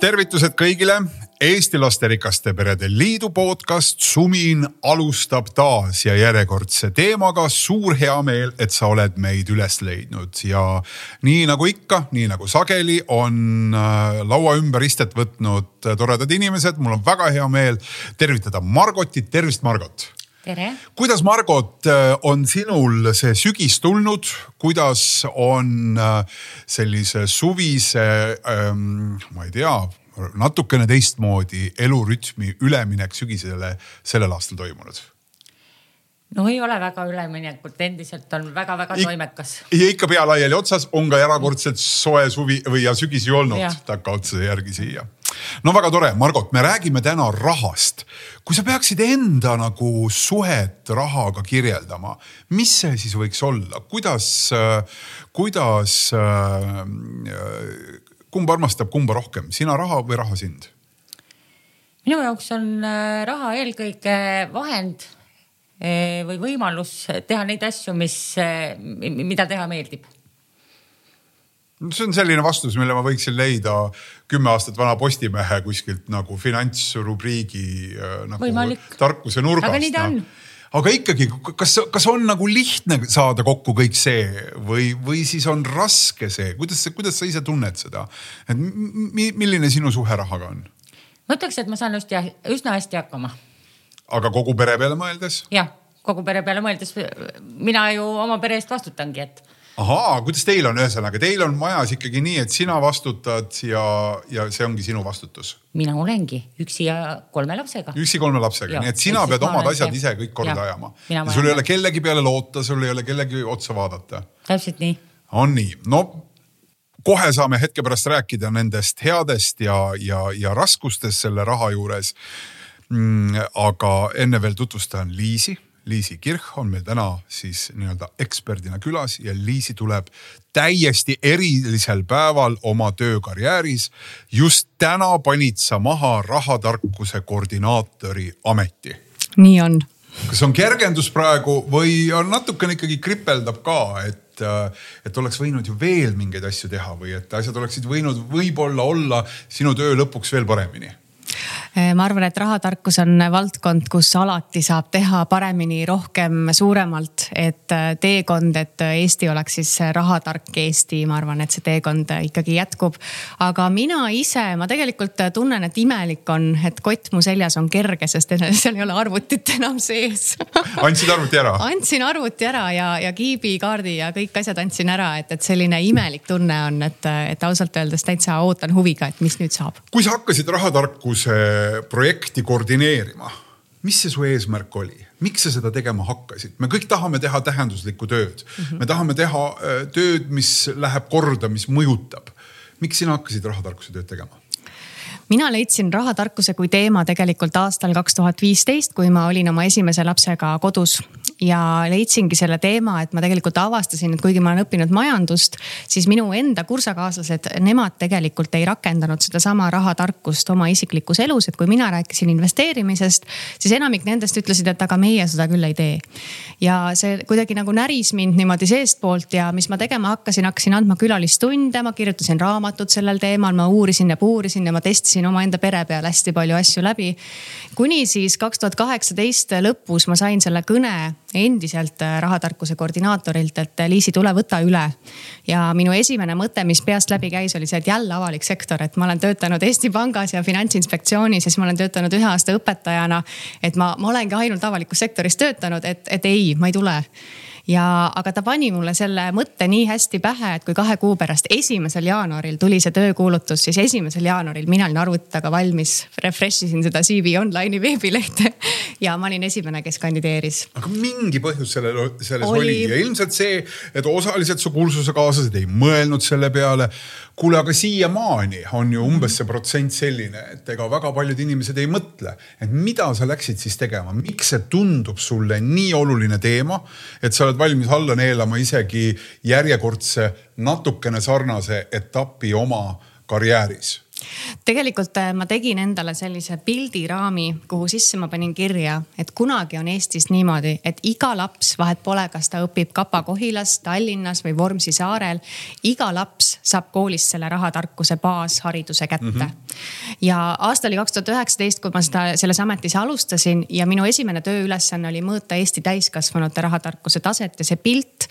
tervitused kõigile. Eesti Lasterikaste Perede Liidu podcast Sumin alustab taas ja järjekordse teemaga. suur heameel, et sa oled meid üles leidnud ja nii nagu ikka, nii nagu sageli on äh, laua ümber istet võtnud toredad inimesed. mul on väga hea meel tervitada Margotit, tervist, Margot tere. kuidas, Margot, äh, on sinul see sügis tulnud, kuidas on äh, sellise suvise ähm,, ma ei tea, natukene teistmoodi elurütmi üleminek sügisele sellel aastal toimunud? no ei ole väga üleminekut, endiselt on väga-väga toimekas. ja ikka pea laiali otsas, on ka erakordselt soe suvi või ja sügis ju olnud takkaotsa järgi siia. No väga tore, Margot, me räägime täna rahast. kui sa peaksid enda nagu suhet rahaga kirjeldama, mis see siis võiks olla, kuidas, kuidas kumb armastab kumba rohkem, sina raha või raha sind? minu jaoks on äh, raha eelkõige vahend äh, või võimalus teha neid asju, mis, äh, mida teha meeldib see on selline vastus, mille ma võiksin leida kümme aastat vana Postimehe kuskilt nagu finantsrubriigi nagu Võimalik. tarkuse nurgast. aga nii ta on no aga ikkagi, kas, kas on nagu lihtne saada kokku kõik see või, või siis on raske see, kuidas, kuidas sa ise tunned seda, et milline sinu suhe rahaga on? ma ütleks, et ma saan hästi, üsna hästi hakkama. aga kogu pere peale mõeldes? jah, kogu pere peale mõeldes, mina ju oma pere eest vastutangi, et ahaa, kuidas teil on, ühesõnaga teil on majas ikkagi nii, et sina vastutad ja, ja see ongi sinu vastutus? mina olengi üksi ja kolme lapsega. üksi kolme lapsega, nii et sina pead omad asjad ise kõik korda ja, ajama. ja sul ei ole kellegi peale loota, sul ei ole kellegi otsa vaadata. täpselt nii. on nii, no kohe saame hetke pärast rääkida nendest headest ja, ja, ja raskustest selle raha juures mm,. aga enne veel tutvustan Liisi Liisi Kirch on meil täna siis nii-öelda eksperdina külas ja Liisi tuleb täiesti erilisel päeval oma töökarjääris. just täna panid sa maha rahatarkuse koordinaatori ameti. nii on. kas on kergendus praegu või on natukene ikkagi kripeldab ka, et, et oleks võinud ju veel mingeid asju teha või et asjad oleksid võinud võib-olla olla sinu töö lõpuks veel paremini ma arvan, et rahatarkus on valdkond, kus alati saab teha paremini, rohkem, suuremalt, et eh, teekond, et Eesti oleks siis rahatark Eesti, ma arvan, et see teekond ikkagi jätkub. aga mina ise, ma tegelikult tunnen, et imelik on, et kott mu seljas on kerge, sest seal ei ole arvutit enam sees andsid arvuti ära? andsin arvuti ära ja, ja kiibikaardi ja kõik asjad andsin ära, et, et selline imelik tunne on, et, et ausalt öeldes täitsa ootan huviga, et mis nüüd saab. kui sa hakkasid rahatarkuse projekti koordineerima. mis see su eesmärk oli, miks sa seda tegema hakkasid? me kõik tahame teha tähenduslikku tööd mm, -hmm. me tahame teha äh, tööd, mis läheb korda, mis mõjutab. miks sina hakkasid rahatarkuse tööd tegema? mina leidsin rahatarkuse kui teema tegelikult aastal kaks tuhat viisteist, kui ma olin oma esimese lapsega kodus ja leidsingi selle teema, et ma tegelikult avastasin, et kuigi ma olen õppinud majandust, siis minu enda kursakaaslased, nemad tegelikult ei rakendanud sedasama rahatarkust oma isiklikus elus, et kui mina rääkisin investeerimisest, siis enamik nendest ütlesid, et aga meie seda küll ei tee. ja see kuidagi nagu näris mind niimoodi seestpoolt ja mis ma tegema hakkasin, hakkasin andma külalistunde, ma kirjutasin raamatut sellel teemal, ma uurisin ja puurisin ja ma testisin omaenda pere peal hästi palju asju läbi. kuni siis kaks tuhat kaheksateist lõpus ma sain selle kõne endiselt äh, rahatarkuse koordinaatorilt, et äh, Liisi, tule võta üle. ja minu esimene mõte, mis peast läbi käis, oli see, et jälle avalik sektor, et ma olen töötanud Eesti Pangas ja Finantsinspektsioonis ja siis ma olen töötanud ühe aasta õpetajana. et ma, ma olengi ainult avalikus sektoris töötanud, et, et ei, ma ei tule ja, aga ta pani mulle selle mõtte nii hästi pähe, et kui kahe kuu pärast, esimesel jaanuaril tuli see töökuulutus, siis esimesel jaanuaril mina olin arvuti taga valmis, refresh isin seda CV Online'i veebilehte. ja ma olin esimene, kes kandideeris. aga mingi põhjus sellel, selles oli, oli ja ilmselt see, et osaliselt su kursusekaaslased ei mõelnud selle peale. Kuule, aga siiamaani on ju umbes see protsent selline, et ega väga paljud inimesed ei mõtle, et mida sa läksid siis tegema, miks see tundub sulle nii oluline teema, et sa oled valmis alla neelama isegi järjekordse natukene sarnase etapi oma karjääris tegelikult äh, ma tegin endale sellise pildiraami, kuhu sisse ma panin kirja, et kunagi on Eestis niimoodi, et iga laps, vahet pole, kas ta õpib Kapa-Kohilas, Tallinnas või Vormsi saarel. iga laps saab koolis selle rahatarkuse baashariduse kätte mm. -hmm. ja aasta oli kaks tuhat üheksateist, kui ma seda selles ametis alustasin ja minu esimene tööülesanne oli mõõta Eesti täiskasvanute rahatarkuse taset ja see pilt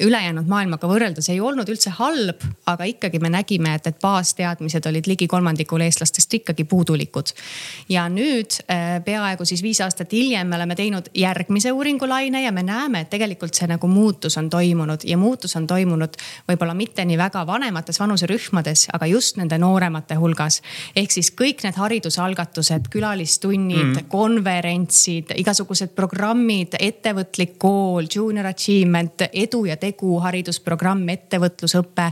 ülejäänud maailmaga võrreldes ei olnud üldse halb, aga ikkagi me nägime, et, et baasteadmised olid ligi kolmandikul eestlastest ikkagi puudulikud. ja nüüd äh, peaaegu siis viis aastat hiljem me oleme teinud järgmise uuringulaine ja me näeme, et tegelikult see nagu muutus on toimunud ja muutus on toimunud võib-olla mitte nii väga vanemates vanuserühmades, aga just nende nooremate hulgas. ehk siis kõik need haridusalgatused, külalistunnid mm., konverentsid, igasugused programmid, ettevõtlik kool, junior achievement, edu ja tegu haridusprogramm, ettevõtlusõpe.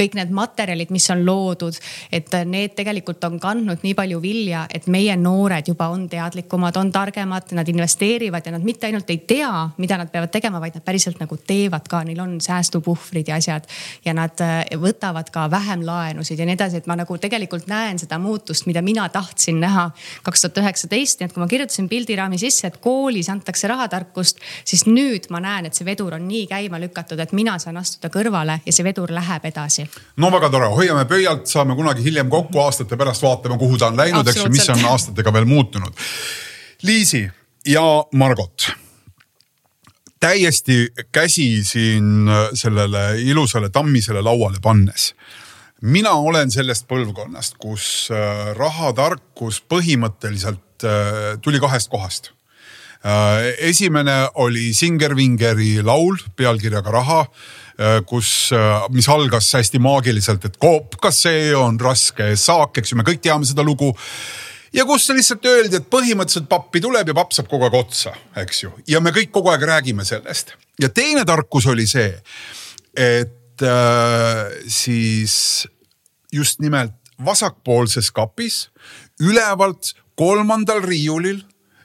kõik need materjalid, mis on loodud, et need tegelikult on kandnud nii palju vilja, et meie noored juba on teadlikumad, on targemad, nad investeerivad ja nad mitte ainult ei tea, mida nad peavad tegema, vaid nad päriselt nagu teevad ka, neil on säästupuhvrid ja asjad. ja nad äh, võtavad ka vähem laenusid ja nii edasi, et ma nagu tegelikult näen seda muutust, mida mina tahtsin näha kaks tuhat üheksateist, nii et kui ma kirjutasin pildiraami sisse, et koolis antakse rahatarkust, siis nüüd ma näen, et see vedur on nii käima lükatud, et mina saan astuda kõrvale ja see vedur läheb edasi. no väga tore, hoiame pöialt, saame kunagi hiljem kokku kokku aastate pärast vaatame, kuhu ta on läinud, eks ju, mis on aastatega veel muutunud. Liisi ja Margot täiesti käsi siin sellele ilusale tammisele lauale pannes. mina olen sellest põlvkonnast, kus äh, rahatarkus põhimõtteliselt äh, tuli kahest kohast. Äh, esimene oli Singer-Vingeri laul pealkirjaga Raha kus, äh, mis algas hästi maagiliselt, et koop, kas see on raske saak, eks ju, me kõik teame seda lugu. Ja kus lihtsalt öeldi, et põhimõtteliselt pappi tuleb ja papp saab kogu aeg otsa, eks ju, ja me kõik kogu aeg räägime sellest. ja teine tarkus oli see, et äh, siis just nimelt vasakpoolses kapis ülevalt kolmandal riiulil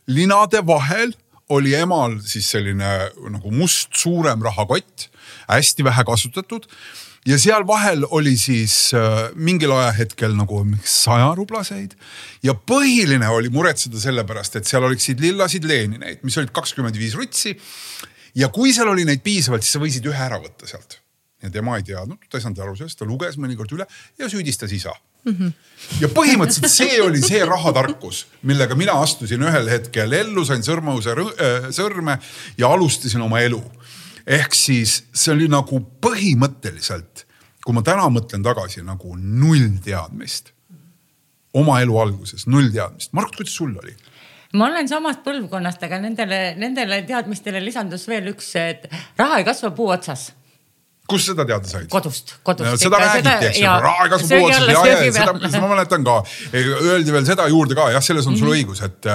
linade vahel oli emal siis selline nagu must suurem rahakott hästi vähe kasutatud ja seal vahel oli siis äh, mingil ajahetkel nagu sajarublaseid. ja põhiline oli muretseda selle pärast, et seal oleksid lillasid Lenineid, mis olid kakskümmend viis rutsi. ja kui seal oli neid piisavalt, siis sa võisid ühe ära võtta sealt. ja tema ei teadnud, ta ei saanud aru sellest, ta luges mõnikord üle ja süüdistas isa Mm -hmm. ja põhimõtteliselt see oli see rahatarkus, millega mina astusin ühel hetkel ellu, sain sõrmuse äh, sõrme ja alustasin oma elu ehk siis see oli nagu põhimõtteliselt, kui ma täna mõtlen tagasi nagu null teadmist. oma elu alguses null teadmist. Mark, kuidas sul oli? ma olen samast põlvkonnast, aga nendele, nendele teadmistele lisandus veel üks, et raha ei kasva puu otsas kust seda teada said? kodust, kodust. seda räägiti, eks ju, raekas puuotsus ja, ja, ja seda, seda ma mäletan ka. Öeldi veel seda juurde ka, jah, selles on sul mm -hmm. õigus, et,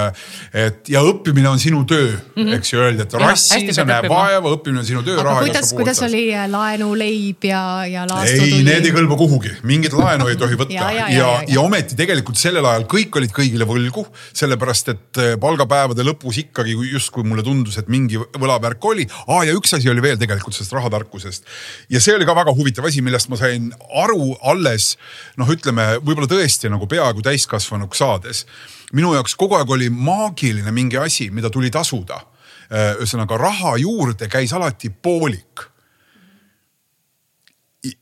et ja õppimine on sinu töö mm, -hmm. eks ju, öeldi, et rassi, sa näed vaeva, õppimine on sinu töö. aga kuidas, kuidas oli äh, laenuleib ja, ja laastutuli? ei, need ei kõlba kuhugi, mingit laenu ei tohi võtta ja, ja, ja, ja, ja ometi tegelikult sellel ajal kõik olid kõigile võlgu, sellepärast et äh, palgapäevade lõpus ikkagi justkui mulle tundus, et mingi võlavärk oli. aa, ja üks asi oli veel tegelikult sellest rahatarkusest ja see oli ka väga huvitav asi, millest ma sain aru alles noh, ütleme võib-olla tõesti nagu peaaegu täiskasvanuks saades. minu jaoks kogu aeg oli maagiline mingi asi, mida tuli tasuda. ühesõnaga raha juurde käis alati poolik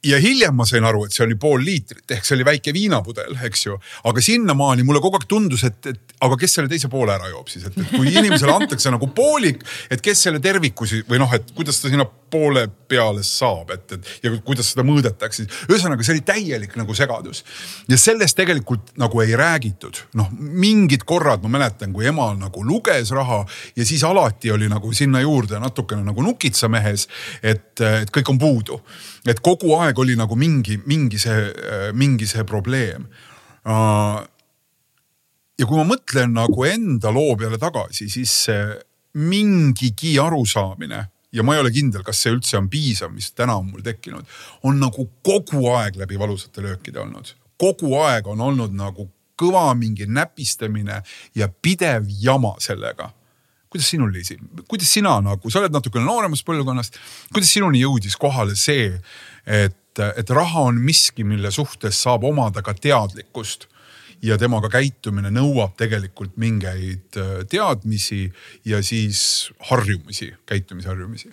ja hiljem ma sain aru, et see oli pool liitrit ehk see oli väike viinapudel, eks ju. aga sinnamaani mulle kogu aeg tundus, et, et aga kes selle teise poole ära joob siis, et, kui inimesele antakse nagu poolik, et kes selle terviku siis või noh, et kuidas ta sinna poole peale saab, et, et ja kuidas seda mõõdetakse. ühesõnaga, see oli täielik nagu segadus ja sellest tegelikult nagu ei räägitud. noh, mingid korrad ma mäletan, kui ema nagu luges raha ja siis alati oli nagu sinna juurde natukene nagu nukitsamehes, et, et kõik on puudu et kogu aeg oli nagu mingi, mingi see, mingi see probleem uh, ja kui ma mõtlen nagu enda loo peale tagasi, siis mingigi arusaamine ja ma ei ole kindel, kas see üldse on piisav, mis täna on mul tekkinud, on nagu kogu aeg läbi valusate löökide olnud. kogu aeg on olnud nagu kõva mingi näpistamine ja pidev jama sellega. kuidas sinul, Liisi, kuidas sina nagu, sa oled natukene nooremast põlvkonnast, kuidas sinuni jõudis kohale see, et, et raha on miski, mille suhtes saab omada ka teadlikkust. Ja temaga käitumine nõuab tegelikult mingeid äh, teadmisi ja siis harjumusi, käitumisharjumusi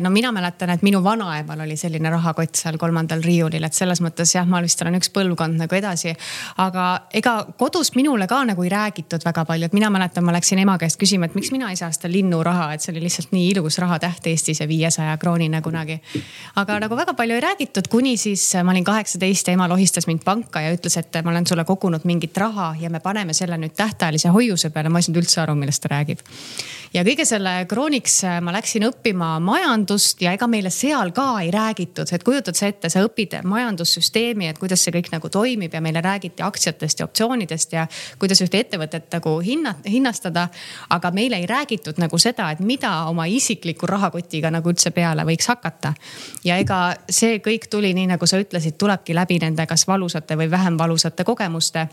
no mina mäletan, et minu vanaemal oli selline rahakott seal kolmandal riiulil, et selles mõttes jah, ma vist olen üks põlvkond nagu edasi. aga ega kodus minule ka nagu ei räägitud väga palju, et mina mäletan, ma läksin ema käest küsima, et miks mina ei saa seda linnuraha, et see oli lihtsalt nii ilus rahatäht Eestis ja viiesaja kroonina kunagi. aga nagu väga palju ei räägitud, kuni siis ma olin kaheksateist ja ema lohistas mind panka ja ütles, et ma olen sulle kogunud mingit raha ja me paneme selle nüüd tähtajalise hoiuse peale. ma ei saanud üldse aru, millest ta räägib. ja kõige selle krooniks ma läksin õppima maja majandust ja ega meile seal ka ei räägitud, et kujutad sa ette, sa õpid majandussüsteemi, et kuidas see kõik nagu toimib ja meile räägiti aktsiatest ja optsioonidest ja kuidas ühte ettevõtet nagu hinna, hinnastada. aga meile ei räägitud nagu seda, et mida oma isikliku rahakotiga nagu üldse peale võiks hakata. ja ega see kõik tuli nii, nagu sa ütlesid, tulebki läbi nende kas valusate või vähem valusate kogemuste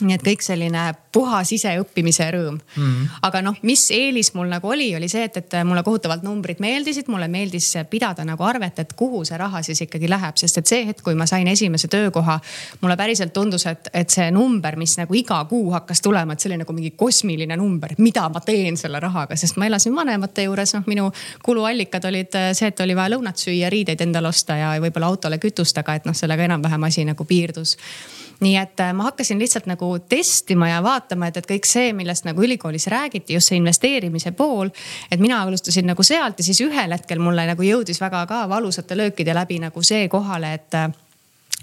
nii et kõik selline puhas iseõppimise rõõm mm. -hmm. aga noh, mis eelis mul nagu oli, oli see, et, et mulle kohutavalt numbrid meeldisid, mulle meeldis pidada nagu arvet, et kuhu see raha siis ikkagi läheb, sest et see hetk, kui ma sain esimese töökoha, mulle päriselt tundus, et, et see number, mis nagu iga kuu hakkas tulema, et see oli nagu mingi kosmiline number, mida ma teen selle rahaga, sest ma elasin vanemate juures, noh, minu kuluallikad olid see, et oli vaja lõunat süüa, riideid endale osta ja võib-olla autole kütust, aga et noh, sellega enam-vähem asi nagu piirdus nii et äh, ma hakkasin lihtsalt nagu testima ja vaatama, et, et kõik see, millest nagu ülikoolis räägiti, just see investeerimise pool. et mina alustasin nagu sealt ja siis ühel hetkel mulle nagu jõudis väga ka valusate löökide läbi nagu see kohale, et äh,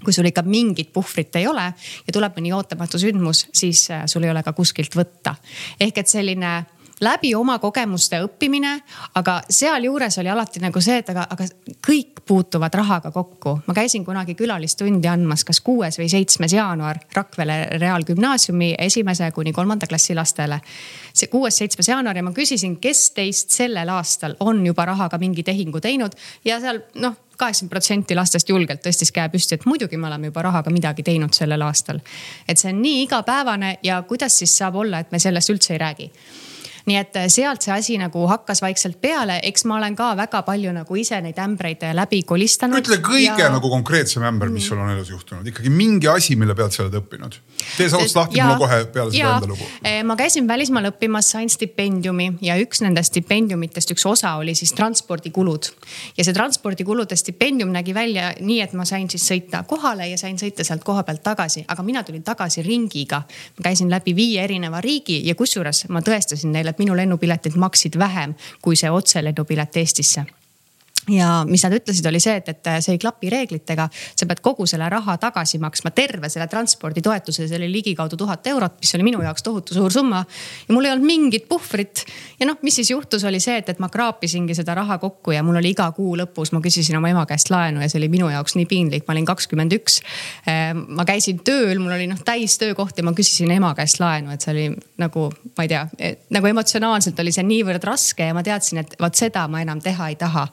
kui sul ikka mingit puhvrit ei ole ja tuleb mõni ootamatu sündmus, siis äh, sul ei ole ka kuskilt võtta. ehk et selline läbi oma kogemuste õppimine, aga sealjuures oli alati nagu see, et aga, aga kõik puutuvad rahaga kokku. ma käisin kunagi külalistundi andmas, kas kuues või seitsmes jaanuar Rakvere Reaalgümnaasiumi esimese kuni kolmanda klassi lastele. see kuues-seitsmes jaanuar ja ma küsisin, kes teist sellel aastal on juba rahaga mingi tehingu teinud ja seal noh kaheksakümmend protsenti lastest julgelt tõstis käe püsti, et muidugi me oleme juba rahaga midagi teinud sellel aastal. et see on nii igapäevane ja kuidas siis saab olla, et me sellest üldse ei räägi nii et äh, sealt see asi nagu hakkas vaikselt peale, eks ma olen ka väga palju nagu ise neid ämbreid äh, läbi kolistanud. ütle kõige ja... nagu konkreetsem ämber, mis mm. sul on elus juhtunud, ikkagi mingi asi, mille pealt sa oled õppinud. tee sa otsast lahti, mul on kohe peale seda enda lugu. Äh, ma käisin välismaal õppimas, sain stipendiumi ja üks nendest stipendiumitest, üks osa oli siis transpordikulud. ja see transpordikulude stipendium nägi välja nii, et ma sain siis sõita kohale ja sain sõita sealt koha pealt tagasi, aga mina tulin tagasi ringiga. ma käisin läbi viie erineva riigi ja kusjuures ma tõestasin neile, et minu lennupiletid maksid vähem kui see otselennupilet Eestisse ja mis nad ütlesid, oli see, et, et see ei klapi reeglitega. sa pead kogu selle raha tagasi maksma, terve selle transporditoetuse, see oli ligikaudu tuhat eurot, mis oli minu jaoks tohutu suur summa. ja mul ei olnud mingit puhvrit. ja noh, mis siis juhtus, oli see, et, et ma kraapisingi seda raha kokku ja mul oli iga kuu lõpus, ma küsisin oma ema käest laenu ja see oli minu jaoks nii piinlik, ma olin kakskümmend üks. Ehm, ma käisin tööl, mul oli noh täis töökoht ja ma küsisin ema käest laenu, et see oli nagu, ma ei tea, nagu emotsionaalselt oli see niivõrd raske ja ma teadsin, et vot seda ma enam teha ei taha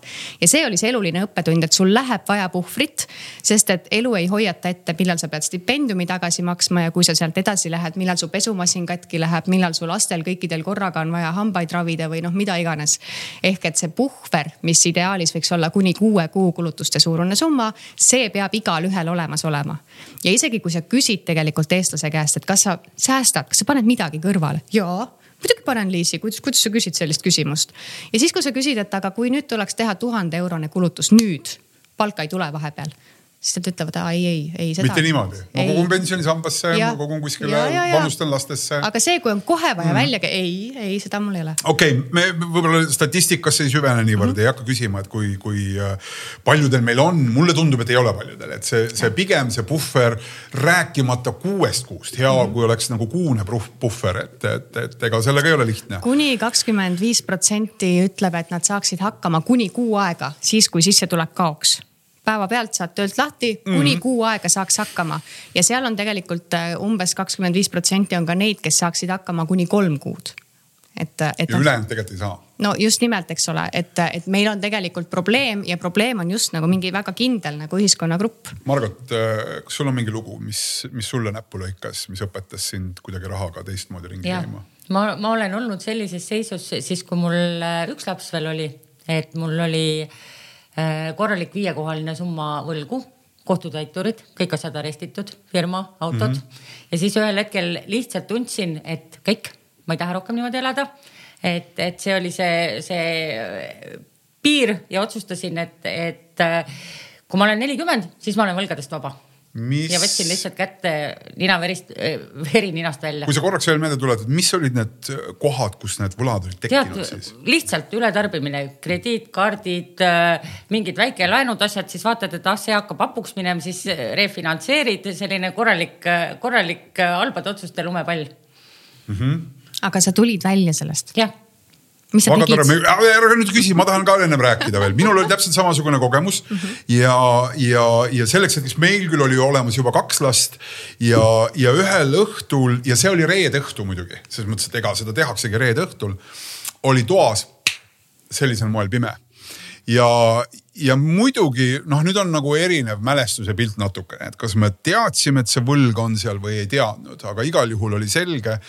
ja see oli see eluline õppetund, et sul läheb vaja puhvrit, sest et elu ei hoiata ette, millal sa pead stipendiumi tagasi maksma ja kui sa sealt edasi lähed, millal su pesumasin katki läheb, millal su lastel kõikidel korraga on vaja hambaid ravida või noh, mida iganes. ehk et see puhver, mis ideaalis võiks olla kuni kuue kuu kulutuste suurune summa, see peab igalühel olemas olema. ja isegi kui sa küsid tegelikult eestlase käest, et kas sa säästad, kas sa paned midagi kõrvale? jaa muidugi panen liisi, kuidas, kuidas sa küsid sellist küsimust. ja siis, kui sa küsid, et aga kui nüüd tuleks teha tuhande eurone kulutus nüüd, palka ei tule vahepeal siis nad ütlevad, ei, ei, ei seda. mitte niimoodi, ma kogun pensionisambasse, ma kogun kuskile, panustan lastesse. aga see, kui on kohe vaja mm. välja, ei, ei, seda mul ei ole. okei okay,, me võib-olla statistikasse ei süvene niivõrd mm, -hmm. ei hakka küsima, et kui, kui äh, paljudel meil on, mulle tundub, et ei ole paljudel, et see, see pigem see puhver, rääkimata kuuest kuust, hea mm, -hmm. kui oleks nagu kuune puhver, et, et, et ega sellega ei ole lihtne. kuni kakskümmend viis protsenti ütleb, et nad saaksid hakkama kuni kuu aega, siis kui sissetulek kaoks päevapealt saad töölt lahti, kuni mm -hmm. kuu aega saaks hakkama. ja seal on tegelikult äh, umbes kakskümmend viis protsenti on ka neid, kes saaksid hakkama kuni kolm kuud. et, et. ja ülejäänud tegelikult ei saa no just nimelt, eks ole, et, et meil on tegelikult probleem ja probleem on just nagu mingi väga kindel nagu ühiskonnagrupp. Margot, äh, kas sul on mingi lugu, mis, mis sulle näppu lõikas, mis õpetas sind kuidagi rahaga teistmoodi ringi käima? ma, ma olen olnud sellises seisus siis, kui mul äh, üks laps veel oli, et mul oli äh, korralik viiekohaline summa võlgu, kohtutäiturid, kõik asjad arestitud, firma, autod mm. -hmm. ja siis ühel hetkel lihtsalt tundsin, et kõik, ma ei taha rohkem niimoodi elada. et, et see oli see, see äh, piir ja otsustasin, et, et kui ma olen nelikümmend, siis ma olen võlgadest vaba mis.... ja võtsin lihtsalt kätte ninaverist, veri ninast välja. kui sa korraks veel meelde tuletad, mis olid need kohad, kus need võlad olid tekkinud Tead, siis? lihtsalt ületarbimine, krediitkaardid, äh, mingid väikelaenud, asjad, siis vaatad, et ah, see hakkab hapuks minema, siis refinantseerid, selline korralik, korralik halbade otsuste lumepall mm. -hmm. aga sa tulid välja sellest? jah väga tore, ära nüüd küsi, ma tahan ka ennem rääkida veel, minul oli täpselt samasugune kogemus mm -hmm. ja, ja, ja selleks hetkeks meil küll oli olemas juba kaks last ja, ja ühel õhtul ja see oli reede õhtu muidugi, selles mõttes, et ega seda tehaksegi reede õhtul, oli toas sellisel moel pime. Ja, ja muidugi noh, nüüd on nagu erinev mälestuse pilt natukene, et kas me teadsime, et see võlg on seal või ei teadnud, aga igal juhul oli selge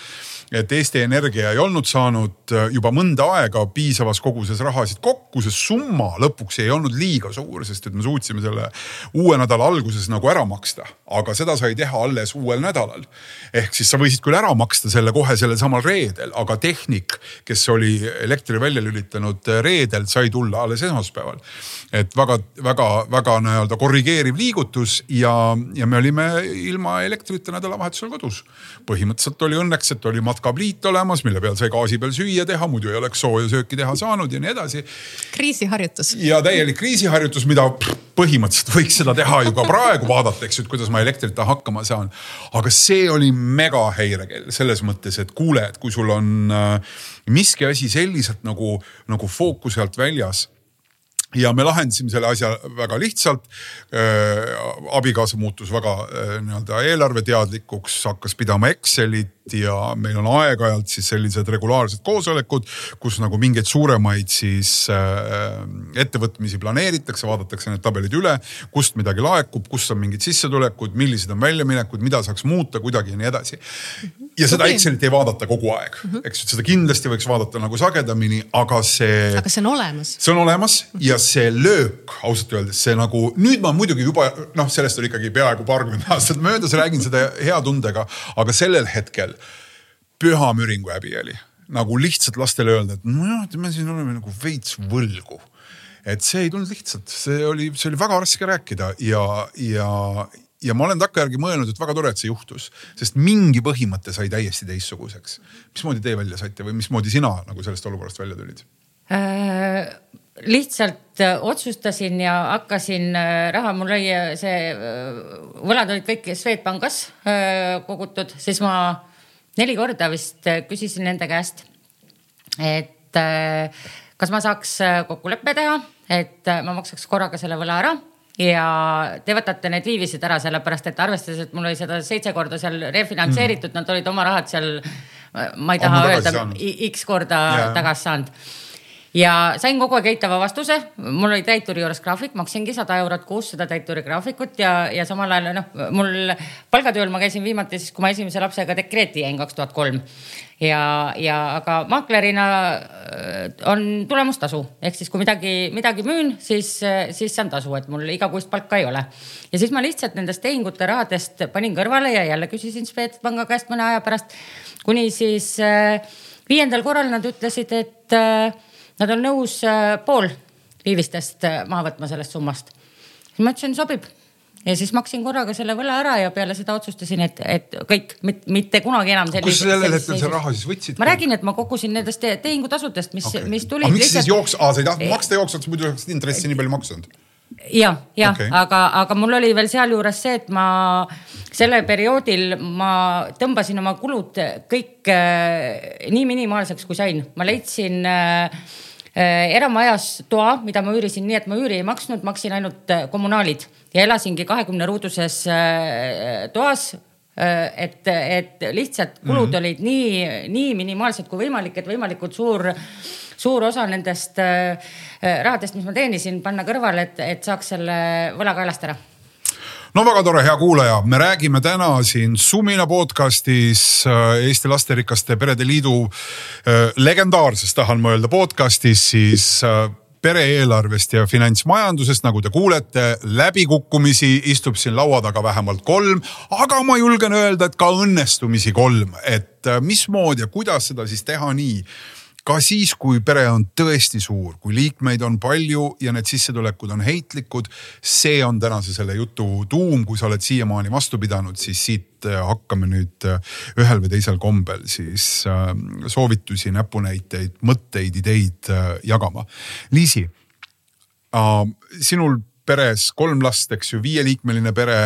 et Eesti Energia ei olnud saanud äh, juba mõnda aega piisavas koguses rahasid kokku, see summa lõpuks ei olnud liiga suur, sest et me suutsime selle uue nädala alguses nagu ära maksta, aga seda sai teha alles uuel nädalal. ehk siis sa võisid küll ära maksta selle kohe sellel samal reedel, aga tehnik, kes oli elektri välja lülitanud reedel, sai tulla alles esmaspäeval. et väga-väga-väga nii-öelda korrigeeriv liigutus ja, ja me olime ilma elektrita nädalavahetusel kodus. põhimõtteliselt oli õnneks, et oli matk kabliit olemas, mille peal sai gaasi peal süüa teha, muidu ei oleks sooja sööki teha saanud ja nii edasi. kriisiharjutus. ja täielik kriisiharjutus, mida põhimõtteliselt võiks seda teha ju ka praegu vaadata, eks ju, et kuidas ma elektrita hakkama saan. aga see oli mega häirekell selles mõttes, et kuule, et kui sul on äh, miski asi selliselt nagu, nagu fookuse alt väljas ja me lahendasime selle asja väga lihtsalt äh,. abikaasa muutus väga äh, nii-öelda eelarveteadlikuks, hakkas pidama Excelit ja meil on aeg-ajalt siis sellised regulaarsed koosolekud, kus nagu mingeid suuremaid siis äh, ettevõtmisi planeeritakse, vaadatakse need tabelid üle, kust midagi laekub, kust on mingid sissetulekud, millised on väljaminekud, mida saaks muuta kuidagi ja nii edasi. ja seda okay. Excelit ei vaadata kogu aeg mm, -hmm. eks seda kindlasti võiks vaadata nagu sagedamini, aga see. aga see on olemas. see on olemas ja see löök ausalt öeldes, see nagu nüüd ma muidugi juba noh, sellest oli ikkagi peaaegu paarkümmend aastat möödas, räägin seda hea tundega, aga sellel hetkel püha müringu häbi oli. nagu lihtsalt lastele öelda, et nojah, me siin oleme nagu veits võlgu. et see ei tulnud lihtsalt, see oli, see oli väga raske rääkida ja, ja, ja ma olen takkajärgi mõelnud, et väga tore, et see juhtus, sest mingi põhimõte sai täiesti teistsuguseks. mismoodi teie välja saite või mismoodi sina nagu sellest olukorrast välja tulid äh,? lihtsalt äh, otsustasin ja hakkasin äh, raha, mul oli äh, see, võlad olid kõik Swedbankis kogutud, siis ma neli korda vist äh, küsisin nende käest, et äh, kas ma saaks äh, kokkuleppe teha, et ma maksaks korraga selle võla ära ja te võtate need viivised ära, sellepärast et arvestades, et mul oli seda seitse korda seal refinantseeritud mm., nad olid oma rahad seal, ma ei taha öelda, X korda yeah. tagasi saanud ja sain kogu aeg eitava vastuse, mul oli täituri juures graafik, maksingi sada eurot kuus seda täituri graafikut ja, ja samal ajal noh, mul palgatööl ma käisin viimati siis, kui ma esimese lapsega dekreeti jäin kaks tuhat kolm. ja, ja aga maaklerina äh, on tulemustasu ehk siis, kui midagi, midagi müün, siis, siis saan tasu, et mul igakuist palka ei ole. ja siis ma lihtsalt nendest tehingute rahadest panin kõrvale ja jälle küsisin Swedbanka käest mõne aja pärast, kuni siis äh, viiendal korral nad ütlesid, et äh, Nad on nõus äh, pool viivistest äh, maha võtma sellest summast. siis ma ütlesin, sobib ja siis maksin korraga selle võla ära ja peale seda otsustasin, et, et kõik, mitte kunagi enam. kus sa sellel hetkel selle raha siis võtsid? ma räägin, et ma kogusin nendest tehingutasudest, mis okay., mis tulid. miks lihtsalt... siis jooks, sa ei tahtnud maksta jooksvalt, muidu oleksid intressi nii palju maksnud? Ja, ja okay., aga, aga mul oli veel sealjuures see, et ma sellel perioodil ma tõmbasin oma kulud kõik äh, nii minimaalseks, kui sain. ma leidsin äh, eramajas toa, mida ma üürisin nii, et ma üüri ei maksnud, maksin ainult kommunaalid ja elasingi kahekümne ruuduses toas et, et lihtsalt kulud mm -hmm. olid nii, nii minimaalsed kui võimalik, et võimalikult suur, suur osa nendest rahadest, mis ma teenisin, panna kõrvale, et, et saaks selle võla kaelast ära. No väga tore, hea kuulaja, me räägime täna siin Sumina podcastis äh, Eesti Lasterikaste Perede Liidu äh, legendaarses, tahan ma öelda, podcastis siis äh, pere-eelarvest ja finantsmajandusest, nagu te kuulete, läbikukkumisi istub siin laua taga vähemalt kolm, aga ma julgen öelda, et ka õnnestumisi kolm, et mismoodi ja kuidas seda siis teha nii ka siis, kui pere on tõesti suur, kui liikmeid on palju ja need sissetulekud on heitlikud. see on tänase selle jutu tuum, kui sa oled siiamaani vastu pidanud, siis siit äh, hakkame nüüd äh, ühel või teisel kombel siis äh, soovitusi, näpunäiteid, mõtteid, ideid jagama. Liisi, sinul peres kolm last, eks ju, viieliikmeline pere.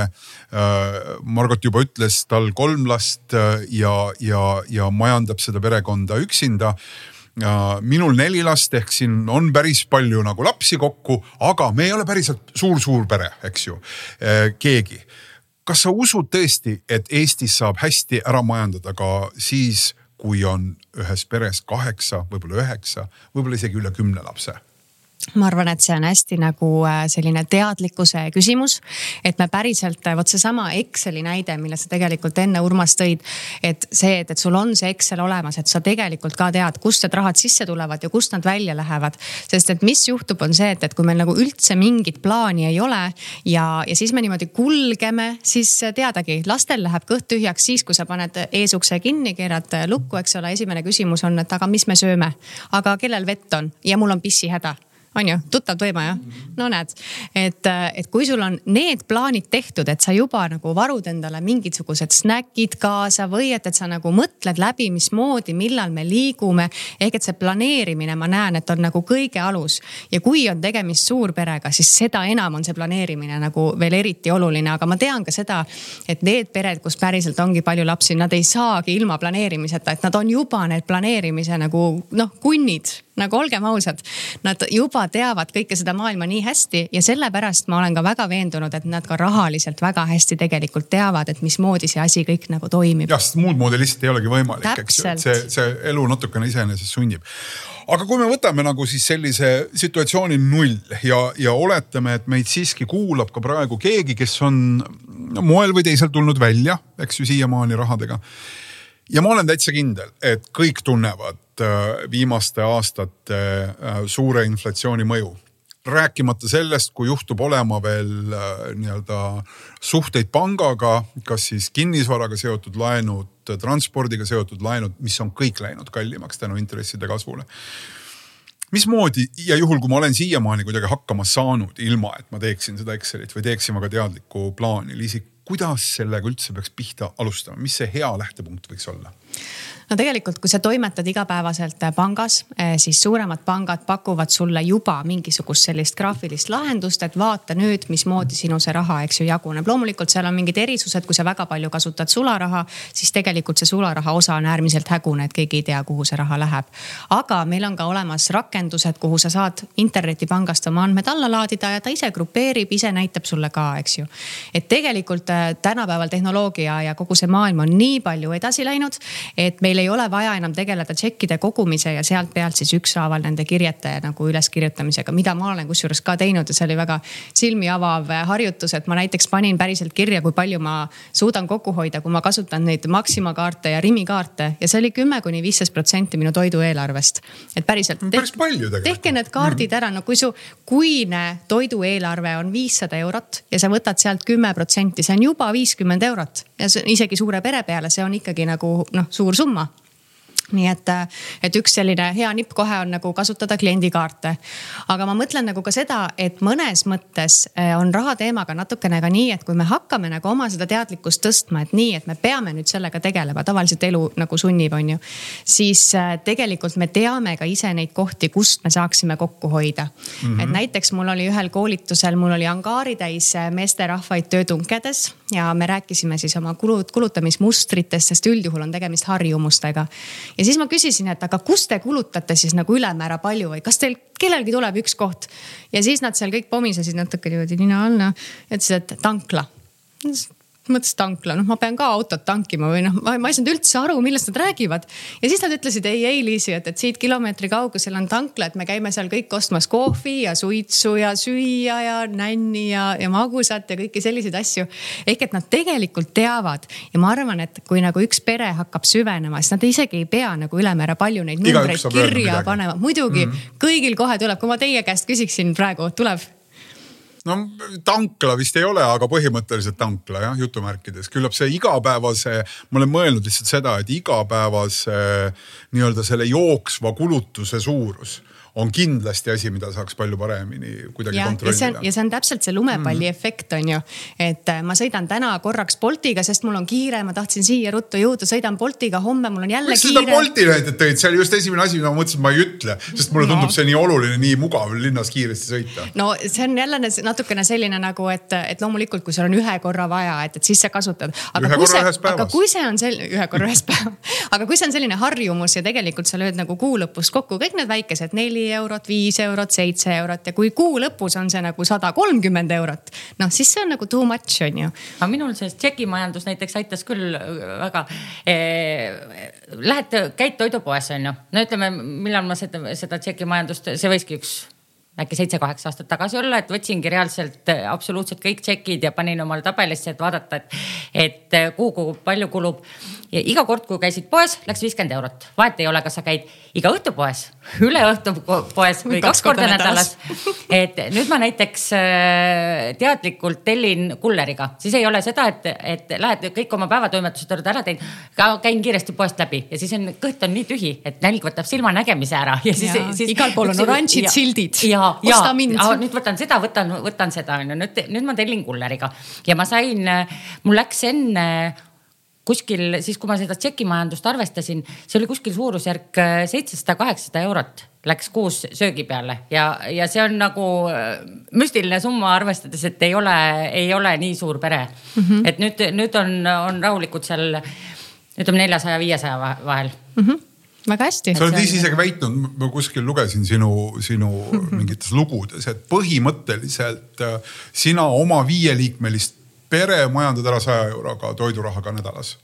Margot juba ütles, tal kolm last ja, ja, ja majandab seda perekonda üksinda minul neli last ehk siin on päris palju nagu lapsi kokku, aga me ei ole päriselt suur-suur pere, eks ju, eh, keegi. kas sa usud tõesti, et Eestis saab hästi ära majandada ka siis, kui on ühes peres kaheksa, võib-olla üheksa, võib-olla isegi üle kümne lapse? Ma arvan, et see on hästi nagu äh, selline teadlikkuse küsimus. et me päriselt, äh, vot seesama Exceli näide, mille sa tegelikult enne Urmas tõid. et see, et, et sul on see Excel olemas, et sa tegelikult ka tead, kust need rahad sisse tulevad ja kust nad välja lähevad. sest et mis juhtub, on see, et, et kui meil nagu üldse mingit plaani ei ole ja, ja siis me niimoodi kulgeme, siis teadagi, lastel läheb kõht tühjaks siis, kui sa paned eesukse kinni, keerad lukku, eks ole, esimene küsimus on, et aga mis me sööme, aga kellel vett on ja mul on pissihäda on ju, tuttav teema jah? no näed, et, et kui sul on need plaanid tehtud, et sa juba nagu varud endale mingisugused snäkid kaasa või et, et sa nagu mõtled läbi, mismoodi, millal me liigume. ehk et see planeerimine, ma näen, et on nagu kõige alus ja kui on tegemist suurperega, siis seda enam on see planeerimine nagu veel eriti oluline, aga ma tean ka seda, et need pered, kus päriselt ongi palju lapsi, nad ei saagi ilma planeerimiseta, et nad on juba need planeerimise nagu noh, kunnid nagu olgem ausad, nad juba teavad kõike seda maailma nii hästi ja sellepärast ma olen ka väga veendunud, et nad ka rahaliselt väga hästi tegelikult teavad, et mismoodi see asi kõik nagu toimib. jah, sest muud moodi lihtsalt ei olegi võimalik, eks ju, et see, see elu natukene iseenesest sunnib aga kui me võtame nagu siis sellise situatsiooni null ja, ja oletame, et meid siiski kuulab ka praegu keegi, kes on moel või teisel tulnud välja, eks ju, siiamaani rahadega. Ja ma olen täitsa kindel, et kõik tunnevad Äh, viimaste aastate äh, suure inflatsiooni mõju. rääkimata sellest, kui juhtub olema veel äh, nii-öelda suhteid pangaga, kas siis kinnisvaraga seotud laenud, transpordiga seotud laenud, mis on kõik läinud kallimaks tänu intresside kasvule mismoodi ja juhul, kui ma olen siiamaani kuidagi hakkama saanud, ilma et ma teeksin seda Excelit või teeksin väga teadlikku plaani, Liisi, kuidas sellega üldse peaks pihta alustama, mis see hea lähtepunkt võiks olla? No tegelikult, kui sa toimetad igapäevaselt äh, pangas, äh, siis suuremad pangad pakuvad sulle juba mingisugust sellist graafilist lahendust, et vaata nüüd, mismoodi sinu see raha, eks ju, jaguneb. loomulikult seal on mingid erisused, kui sa väga palju kasutad sularaha, siis tegelikult see sularaha osa on äärmiselt hägune, et keegi ei tea, kuhu see raha läheb. aga meil on ka olemas rakendused, kuhu sa saad internetipangast oma andmed alla laadida ja ta ise grupeerib, ise näitab sulle ka, eks ju. et tegelikult äh, tänapäeval tehnoloogia ja kogu see maailm on nii palju edasi läinud, et meil ei ole vaja enam tegeleda tšekkide kogumise ja sealt pealt siis ükshaaval nende kirjete nagu üleskirjutamisega, mida ma olen kusjuures ka teinud ja see oli väga silmi avav harjutus, et ma näiteks panin päriselt kirja, kui palju ma suudan kokku hoida, kui ma kasutan neid Maxima kaarte ja Rimi kaarte ja see oli kümme kuni viisteist protsenti minu toidueelarvest. et päriselt. päris palju tegelikult. tehke need kaardid ära, no kui su kuine toidueelarve on viissada eurot ja sa võtad sealt kümme protsenti, see on juba viiskümmend eurot ja see isegi suure pere peale, see on ikkagi nagu noh, suur summa nii et, et üks selline hea nipp kohe on nagu kasutada kliendikaarte. aga ma mõtlen nagu ka seda, et mõnes mõttes eh, on raha teemaga natukene ka nii, et kui me hakkame nagu oma seda teadlikkust tõstma, et nii, et me peame nüüd sellega tegelema, tavaliselt elu nagu sunnib, on ju. siis eh, tegelikult me teame ka ise neid kohti, kust me saaksime kokku hoida mm. -hmm. et näiteks mul oli ühel koolitusel, mul oli angaaritäis meesterahvaid töötunkedes ja me rääkisime siis oma kulud, kulutamismustritest, sest üldjuhul on tegemist harjumustega ja siis ma küsisin, et aga kus te kulutate siis nagu ülemäära palju või kas teil kellelgi tuleb üks koht ja siis nad seal kõik pomisesid natuke niimoodi nina all, noh. ütlesid, et tankla mõtlesin tankla, noh, ma pean ka autot tankima või noh, ma ei saanud üldse aru, millest nad räägivad. ja siis nad ütlesid ei, ei Liisi, et, et siit kilomeetri kaugusel on tankla, et me käime seal kõik ostmas kohvi ja suitsu ja süüa ja nänni ja, ja magusat ja kõiki selliseid asju. ehk et nad tegelikult teavad ja ma arvan, et kui nagu üks pere hakkab süvenema, siis nad isegi ei pea nagu ülemäära palju neid numbreid kirja panema, muidugi mm -hmm. kõigil kohe tuleb, kui ma teie käest küsiksin praegu, tuleb no tankla vist ei ole, aga põhimõtteliselt tankla jah, jutumärkides. küllap see igapäevase, ma olen mõelnud lihtsalt seda, et igapäevase nii-öelda selle jooksva kulutuse suurus on kindlasti asi, mida saaks palju paremini kuidagi ja, kontrollida. ja see on täpselt see lumepalli mm. efekt on ju, et äh, ma sõidan täna korraks Boltiga, sest mul on kiire, ma tahtsin siia ruttu jõuda, sõidan Boltiga, homme mul on jälle Miks kiire. seda Bolti näidet tõid, see oli just esimene asi, mida ma mõtlesin, et ma ei ütle, sest mulle tundub no. see nii oluline, nii mugav linnas kiiresti sõita. no see on jälle natukene selline nagu, et, et loomulikult, kui sul on ühe korra vaja, et, et siis sa kasutad. ühe korra ühes päevas. aga kui see on selline, ühe korra ühes päevas, aga kui see on selline harjumus ja tegelikult sa lööd nagu kuu lõpus kokku kõik need väikesed neli eurot, viis eurot, seitse eurot ja kui kuu lõpus on see nagu sada kolmkümmend eurot, noh siis see on nagu too much on ju. aga minul see tšekimajandus näiteks aitas küll väga eh,. Lähed, käid toidupoes on ju, no ütleme, millal ma seda, seda tšekimajandust, see võiski üks äkki seitse-kaheksa aastat tagasi olla, et võtsingi reaalselt absoluutselt kõik tšekid ja panin omale tabelisse, et vaadata, et, et kuhu, kuhu palju kulub ja iga kord, kui käisid poes, läks viiskümmend eurot. vahet ei ole, kas sa käid iga õhtu poes, üle õhtu poes või kaks korda nädalas. et nüüd ma näiteks äh, teadlikult tellin kulleriga, siis ei ole seda, et, et lähed kõik oma päevatoimetused oled ära teinud. käin kiiresti poest läbi ja siis on, kõht on nii tühi, et nälg võtab silmanägemise ära ja siis, siis. igal pool on oranžid sildid. ja, ja, ja nüüd võtan seda, võtan, võtan seda on ju, nüüd, nüüd ma tellin kulleriga ja ma sain, mul läks enne kuskil siis, kui ma seda tšekimajandust arvestasin, see oli kuskil suurusjärk äh, seitsesada, kaheksasada eurot läks kuus söögi peale ja, ja see on nagu äh, müstiline summa, arvestades, et ei ole, ei ole nii suur pere mm. -hmm. et nüüd, nüüd on, on rahulikult seal ütleme neljasaja, viiesaja vahel mm. -hmm väga hästi. sa oled ise isegi väitnud, ma kuskil lugesin sinu, sinu mingites lugudes, et põhimõtteliselt äh, sina oma viieliikmelist pere majandad ära saja euroga toidurahaga nädalas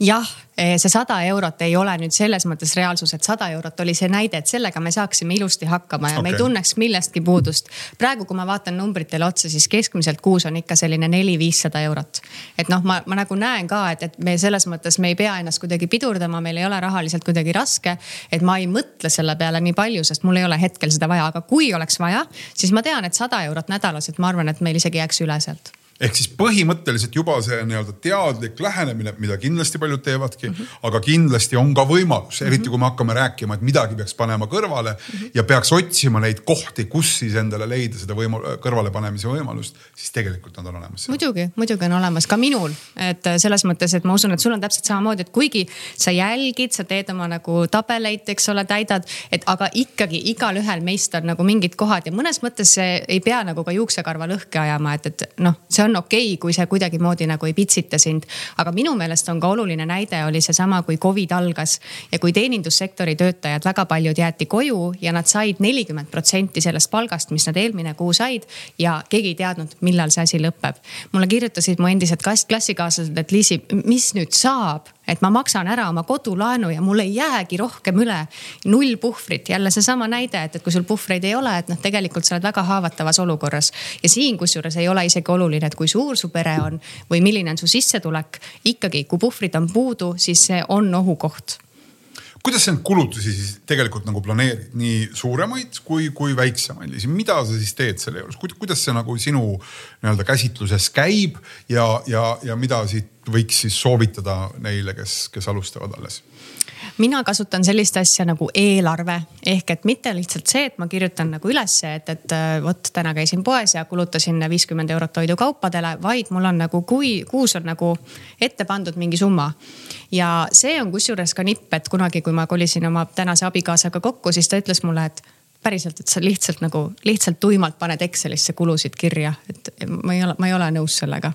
jah, eh, see sada eurot ei ole nüüd selles mõttes reaalsus, et sada eurot oli see näide, et sellega me saaksime ilusti hakkama ja okay. me ei tunneks millestki puudust. praegu, kui ma vaatan numbritele otsa, siis keskmiselt kuus on ikka selline neli-viissada eurot. et noh, ma, ma nagu näen ka, et, et me selles mõttes, me ei pea ennast kuidagi pidurdama, meil ei ole rahaliselt kuidagi raske. et ma ei mõtle selle peale nii palju, sest mul ei ole hetkel seda vaja, aga kui oleks vaja, siis ma tean, et sada eurot nädalas, et ma arvan, et meil isegi jääks üle sealt ehk siis põhimõtteliselt juba see nii-öelda teadlik lähenemine, mida kindlasti paljud teevadki mm, -hmm. aga kindlasti on ka võimalus, eriti kui me hakkame rääkima, et midagi peaks panema kõrvale mm -hmm. ja peaks otsima neid kohti, kus siis endale leida seda võimal-, kõrvalepanemise võimalust, siis tegelikult nad on olemas. muidugi, muidugi on olemas ka minul, et selles mõttes, et ma usun, et sul on täpselt samamoodi, et kuigi sa jälgid, sa teed oma nagu tabeleid, eks ole, täidad, et aga ikkagi igalühel meist on nagu mingid kohad ja mõnes mõttes ei pea nagu ka juuksekarva lõhki ajama, et, et noh, see on okei okay,, kui see kuidagimoodi nagu ei pitsita sind. aga minu meelest on ka oluline näide oli seesama, kui Covid algas ja kui teenindussektori töötajad väga paljud jäeti koju ja nad said nelikümmend protsenti sellest palgast, mis nad eelmine kuu said. ja keegi ei teadnud, millal see asi lõpeb. mulle kirjutasid mu endised klassikaaslased, et Liisi, mis nüüd saab et ma maksan ära oma kodulaenu ja mul ei jäägi rohkem üle. null puhvrit, jälle seesama näide, et, et kui sul puhvreid ei ole, et noh, tegelikult sa oled väga haavatavas olukorras. ja siin kusjuures ei ole isegi oluline, et kui suur su pere on või milline on su sissetulek. ikkagi, kui puhvrid on puudu, siis see on ohukoht kuidas sa neid kulutusi siis tegelikult nagu planeerid, nii suuremaid kui, kui väiksemaid, mida sa siis teed selle juures, kuidas see nagu sinu nii-öelda käsitluses käib ja, ja, ja mida siit võiks siis soovitada neile, kes, kes alustavad alles? Mina kasutan sellist asja nagu eelarve ehk et mitte lihtsalt see, et ma kirjutan nagu ülesse, et, et äh, vot täna käisin poes ja kulutasin viiskümmend eurot toidukaupadele, vaid mul on nagu, kui kuus on nagu ette pandud mingi summa. ja see on kusjuures ka nipp, et kunagi, kui ma kolisin oma tänase abikaasaga kokku, siis ta ütles mulle, et päriselt, et sa lihtsalt nagu lihtsalt tuimalt paned Excelisse kulusid kirja, et ma ei ole, ma ei ole nõus sellega.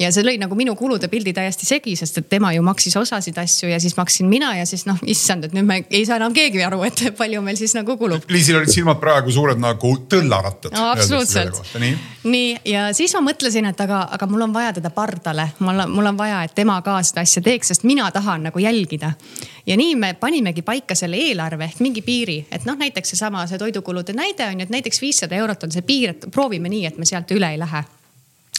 ja see lõi nagu minu kulude pildi täiesti segi, sest et tema ju maksis osasid asju ja siis maksin mina ja siis noh, issand, et nüüd me ei saa enam keegi aru, et palju meil siis nagu kulub. Liisil olid silmad praegu suured nagu tõllarattad no,. absoluutselt. nii, nii ja siis ma mõtlesin, et aga, aga mul on vaja teda pardale, mul on, mul on vaja, et tema ka seda asja teeks, sest mina tahan nagu jälgida. ja nii me panimegi paika selle eelarve ehk mingi piiri, et noh, näiteks seesama see toidukulude näide on ju, et näiteks viissada eurot on see piir, et proovime nii, et me sealt üle ei lähe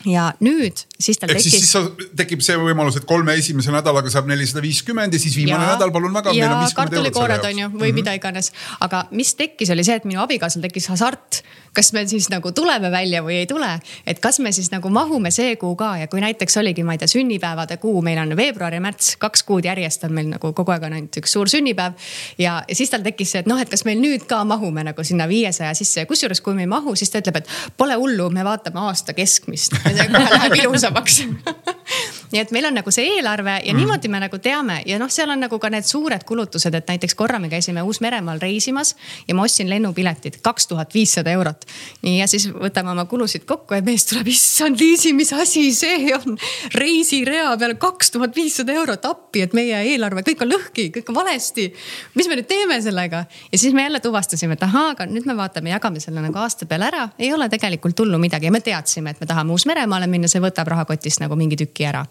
ja nüüd siis tal tekkis. siis, siis tekib see võimalus, et kolme esimese nädalaga saab nelisada viiskümmend ja siis viimane ja, nädal, palun väga. ja kartulikoored on ju või mm -hmm. mida iganes, aga mis tekkis, oli see, et minu abikaasal tekkis hasart. Kas me siis nagu tuleme välja või ei tule, et kas me siis nagu mahume see kuu ka ja kui näiteks oligi, ma ei tea, sünnipäevade kuu, meil on veebruar ja märts, kaks kuud järjest on meil nagu kogu aeg on ainult üks suur sünnipäev. ja, siis tal tekkis see, et noh, et kas meil nüüd ka mahume nagu sinna viiesaja sisse ja kusjuures, kui me ei mahu, siis ta ütleb, et pole hullu, me vaatame aasta keskmist kohe läheb ilusamaks nii et meil on nagu see eelarve ja mm. niimoodi me nagu teame ja noh, seal on nagu ka need suured kulutused, et näiteks korra me käisime Uus-Meremaal reisimas ja ma ostsin lennupiletid kaks tuhat viissada eurot. Nii ja siis võtame oma kulusid kokku ja mees tuleb, issand Liisi, mis asi see on. reisirea peale kaks tuhat viissada eurot appi, et meie eelarve, kõik on lõhki, kõik on valesti. mis me nüüd teeme sellega ja siis me jälle tuvastasime, et ahaa, aga nüüd me vaatame, jagame selle nagu aasta peale ära, ei ole tegelikult hullu midagi ja me teadsime, et me tahame Uus-Meremaale minna, see võtab rahakotist nagu mingi tüki ära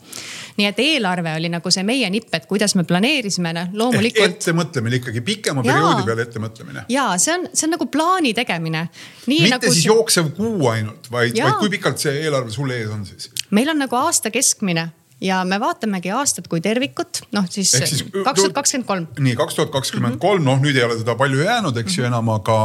nii et eelarve oli nagu see meie nipp, et kuidas me planeerisime, noh loomulikult. ettemõtlemine ikkagi pikema perioodi peale ettemõtlemine. ja see on, see on nagu plaani tegemine. Mitte nagu siis see... jooksev kuu ainult, vaid, vaid kui pikalt see eelarve sul ees on siis? meil on nagu aasta keskmine ja me vaatamegi aastat kui tervikut, noh siis kaks tuhat kakskümmend kolm. nii kaks tuhat kakskümmend kolm, noh nüüd ei ole seda palju jäänud, eks ju mm -hmm. enam, aga,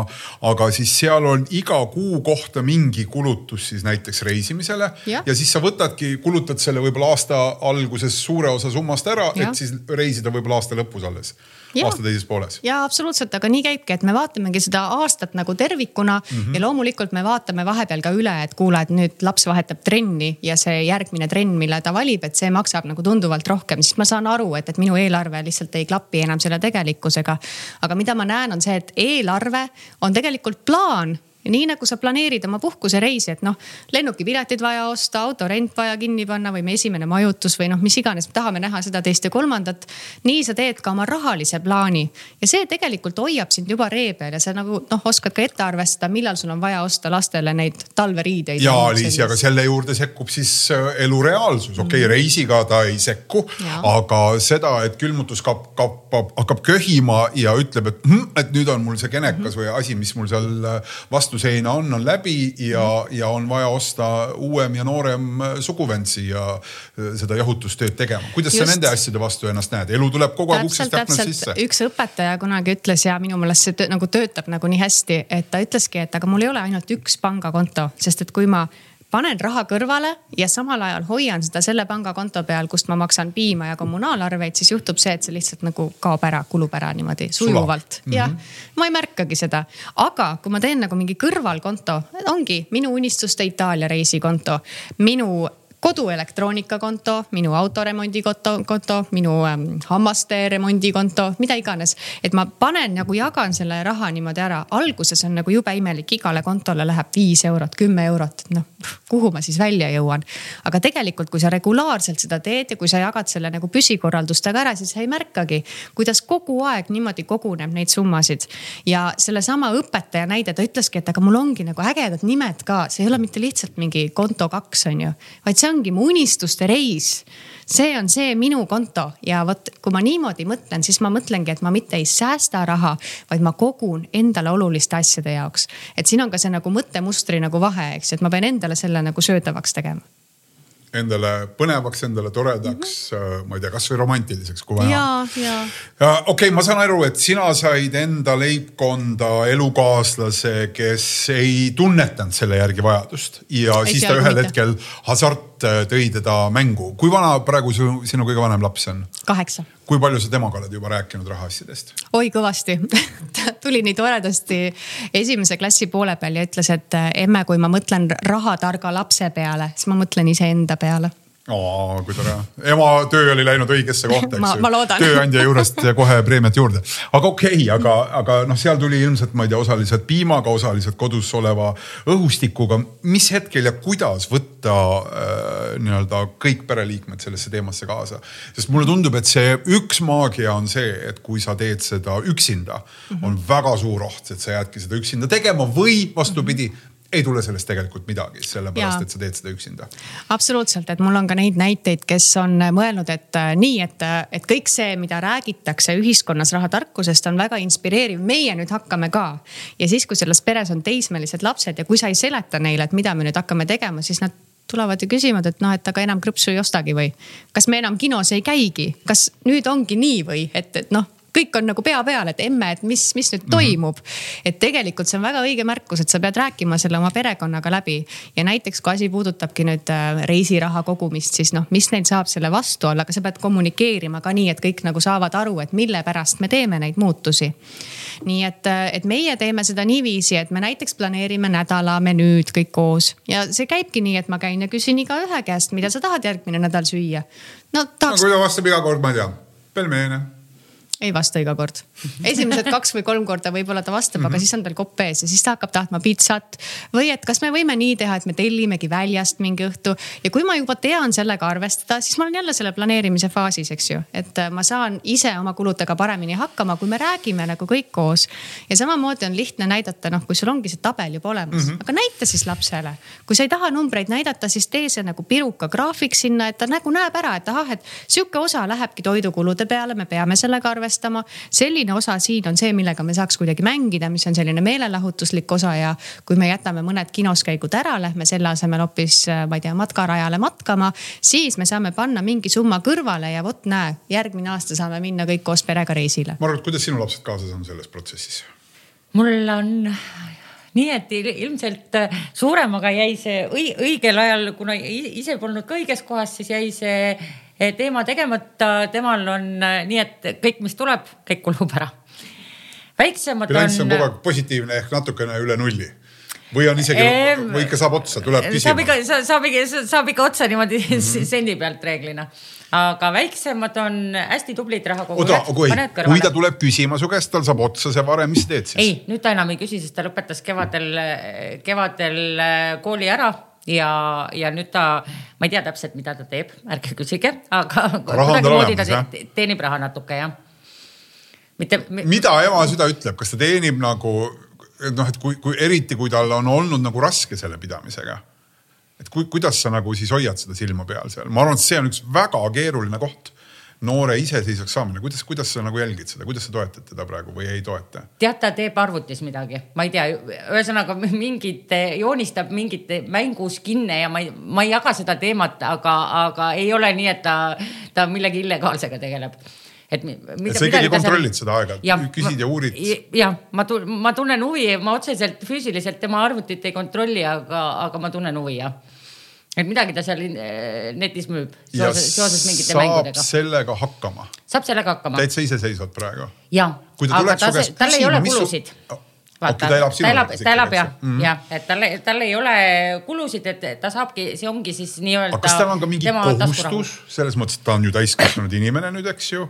aga siis seal on iga kuu kohta mingi kulutus siis näiteks reisimisele. Ja. ja siis sa võtadki, kulutad selle võib-olla aasta alguses suure osa summast ära, et siis reisida võib-olla aasta lõpus alles. Aasta teises pooles. ja absoluutselt, aga nii käibki, et me vaatamegi seda aastat nagu tervikuna mm -hmm. ja loomulikult me vaatame vahepeal ka üle, et kuule, et nüüd laps vahetab trenni ja see järgmine trenn, mille ta valib, et see maksab nagu tunduvalt rohkem, siis ma saan aru, et, et minu eelarve lihtsalt ei klapi enam selle tegelikkusega. aga mida ma näen, on see, et eelarve on tegelikult plaan ja nii nagu sa planeerid oma puhkusereisi, et noh, lennukipiletid vaja osta, autorent vaja kinni panna või me esimene majutus või noh, mis iganes, me tahame näha seda, teist ja kolmandat. nii sa teed ka oma rahalise plaani ja see tegelikult hoiab sind juba ree peal ja sa nagu noh, oskad ka ette arvestada, millal sul on vaja osta lastele neid talveriideid. ja Liis, aga selle juurde sekkub siis äh, elu reaalsus, okei okay, mm., reisiga ta ei sekku, aga seda, et külmutuskapp kapp, hakkab köhima ja ütleb, et hm, et nüüd on mul see genekas mm -hmm. või asi, mis mul seal äh, vastu vastuseina on, on läbi ja mm., ja on vaja osta uuem ja noorem suguvend siia äh, seda jahutustööd tegema. kuidas Just. sa nende asjade vastu ennast näed, elu tuleb kogu aeg uksest aknast sisse? üks õpetaja kunagi ütles ja minu meelest see töö, nagu töötab nagu nii hästi, et ta ütleski, et aga mul ei ole ainult üks pangakonto, sest et kui ma panen raha kõrvale ja samal ajal hoian seda selle pangakonto peal, kust ma maksan piima ja kommunaalarveid, siis juhtub see, et see lihtsalt nagu kaob ära, kulub ära niimoodi sujuvalt. -hmm. jah, ma ei märkagi seda, aga kui ma teen nagu mingi kõrvalkonto, ongi minu unistuste Itaalia reisikonto, minu koduelektroonikakonto, minu autoremondikonto, konto, minu ähm, hammaste remondikonto, mida iganes. et ma panen nagu jagan selle raha niimoodi ära, alguses on nagu jube imelik, igale kontole läheb viis eurot, kümme eurot, noh kuhu ma siis välja jõuan. aga tegelikult, kui sa regulaarselt seda teed ja kui sa jagad selle nagu püsikorraldustega ära, siis sa ei märkagi, kuidas kogu aeg niimoodi koguneb neid summasid. ja sellesama õpetaja näide, ta ütleski, et aga mul ongi nagu ägedad nimed ka, see ei ole mitte lihtsalt mingi konto kaks, on ju, vaid see ongi mu unistuste reis see on see minu konto ja vot, kui ma niimoodi mõtlen, siis ma mõtlengi, et ma mitte ei säästa raha, vaid ma kogun endale oluliste asjade jaoks. et siin on ka see nagu mõttemustri nagu vahe, eks, et ma pean endale selle nagu söödavaks tegema endale põnevaks, endale toredaks mm, -hmm. ma ei tea, kasvõi romantiliseks, kui vaja. ja, ja. ja okei okay,, ma saan aru, et sina said enda leibkonda elukaaslase, kes ei tunnetanud selle järgi vajadust ja ei, siis ta ühel mitte. hetkel hasart äh, tõi teda mängu. kui vana praegu su, sinu kõige vanem laps on? kaheksa kui palju sa temaga oled juba rääkinud rahaasjadest? oi kõvasti ta tuli nii toredasti esimese klassi poole peal ja ütles, et emme, kui ma mõtlen rahatarga lapse peale, siis ma mõtlen iseenda peale oo, kui tore, ema töö oli läinud õigesse kohta, eks ju. tööandja juurest kohe preemiat juurde. aga okei okay,, aga, aga noh, seal tuli ilmselt, ma ei tea, osaliselt piimaga, osaliselt kodus oleva õhustikuga. mis hetkel ja kuidas võtta äh, nii-öelda kõik pereliikmed sellesse teemasse kaasa? sest mulle tundub, et see üks maagia on see, et kui sa teed seda üksinda mm, -hmm. on väga suur oht, et sa jäädki seda üksinda tegema või vastupidi mm, -hmm ei tule sellest tegelikult midagi, sellepärast et sa teed seda üksinda. absoluutselt, et mul on ka neid näiteid, kes on mõelnud, et äh, nii, et, äh, et kõik see, mida räägitakse ühiskonnas rahatarkusest, on väga inspireeriv, meie nüüd hakkame ka. ja siis, kui selles peres on teismelised lapsed ja kui sa ei seleta neile, et mida me nüüd hakkame tegema, siis nad tulevad ju küsima, et noh, et aga enam krõpsu ei ostagi või. kas me enam kinos ei käigi, kas nüüd ongi nii või et, et noh kõik on nagu pea peal, et emme, et mis, mis nüüd toimub mm. -hmm. et tegelikult see on väga õige märkus, et sa pead rääkima selle oma perekonnaga läbi. ja näiteks kui asi puudutabki nüüd äh, reisiraha kogumist, siis noh, mis neil saab selle vastu olla, aga sa pead kommunikeerima ka nii, et kõik nagu saavad aru, et mille pärast me teeme neid muutusi. nii et, äh, et meie teeme seda niiviisi, et me näiteks planeerime nädala menüüd kõik koos ja see käibki nii, et ma käin ja küsin igaühe käest, mida sa tahad järgmine nädal süüa. no tahaks. no kui ta vastab iga kord, ma ei tea, pelmeene ei vasta iga kord. esimesed kaks või kolm korda võib-olla ta vastab mm, -hmm. aga mhm. siis on tal kopp ees ja siis ta hakkab tahtma pitsat. või et kas me võime nii teha, et me tellimegi väljast mingi õhtu ja kui ma juba tean sellega arvestada, siis ma olen jälle selle planeerimise faasis, eks ju. et äh, ma saan ise oma kuludega paremini hakkama, kui me räägime nagu kõik koos. ja samamoodi on lihtne näidata, noh, kui sul ongi see tabel juba olemas mm, -hmm. aga näita siis lapsele. kui sa ei taha numbreid näidata, siis tee see nagu piruka graafik sinna, et ta nagu näeb ära, et ahah, et sihuke osa lähebki toidukulude peale, me peame sellega arvestama arvestama. selline osa siin on see, millega me saaks kuidagi mängida, mis on selline meelelahutuslik osa ja kui me jätame mõned kinoskäigud ära, lähme selle asemel hoopis, ma ei tea, matkarajale matkama, siis me saame panna mingi summa kõrvale ja vot näe, järgmine aasta saame minna kõik koos perega reisile. Margot, kuidas sinu lapsed kaasas on selles protsessis? mul on nii et ilmselt suuremaga jäi see õigel ajal, kuna ise polnud ka õiges kohas, siis jäi see teema tegemata, temal on äh, nii, et kõik, mis tuleb, kõik kulub ära. väiksemad on. bilanss on kogu aeg positiivne ehk natukene üle nulli või on isegi ehm, või ikka saab otsa, tuleb küsima? saab ikka, saab ikka, saab ikka otsa niimoodi mm -hmm. sendi pealt reeglina. aga väiksemad on hästi tublid rahakogujad. oota, kui, kui ta tuleb küsima su käest, tal saab otsa see varem, mis teed siis? ei, nüüd ta enam ei küsi, sest ta lõpetas kevadel, kevadel äh, kooli ära ja, ja nüüd ta, ma ei tea täpselt, mida ta teeb, ärge küsige, aga kuidagimoodi ta te, teenib raha natuke jah. mitte. mida ema süda ütleb, kas ta teenib nagu noh, et kui, kui eriti, kui tal on olnud nagu raske selle pidamisega. et kui, kuidas sa nagu siis hoiad seda silma peal seal, ma arvan, et see on üks väga keeruline koht noore iseseisvaks saamine, kuidas, kuidas sa nagu jälgid seda, kuidas sa toetad teda praegu või ei toeta? tead, ta teeb arvutis midagi, ma ei tea, ühesõnaga mingit, joonistab mingit mänguskinne ja ma ei, ma ei jaga seda teemat, aga, aga ei ole nii, et ta, ta millegi illegaalsega tegeleb et mida, sa ikkagi kontrollid seda aeg-ajalt, küsid ja uurid? jah, ma, ma tunnen huvi, ma otseselt füüsiliselt tema arvutit ei kontrolli, aga, aga ma tunnen huvi jah et midagi ta seal eh, netis müüb seoses, seoses mingite mängudega. saab sellega hakkama. saab sellega hakkama. täitsa iseseisvalt praegu. ja, aga ta, tal ei ole kulusid. vaata, ta elab, ta elab, ta elab jah mm -hmm., jah, et tal, tal ei ole kulusid, et ta saabki, see ongi siis nii-öelda. aga kas tal on ka mingi kohustus selles mõttes, et ta on ju täiskasvanud inimene nüüd, eks ju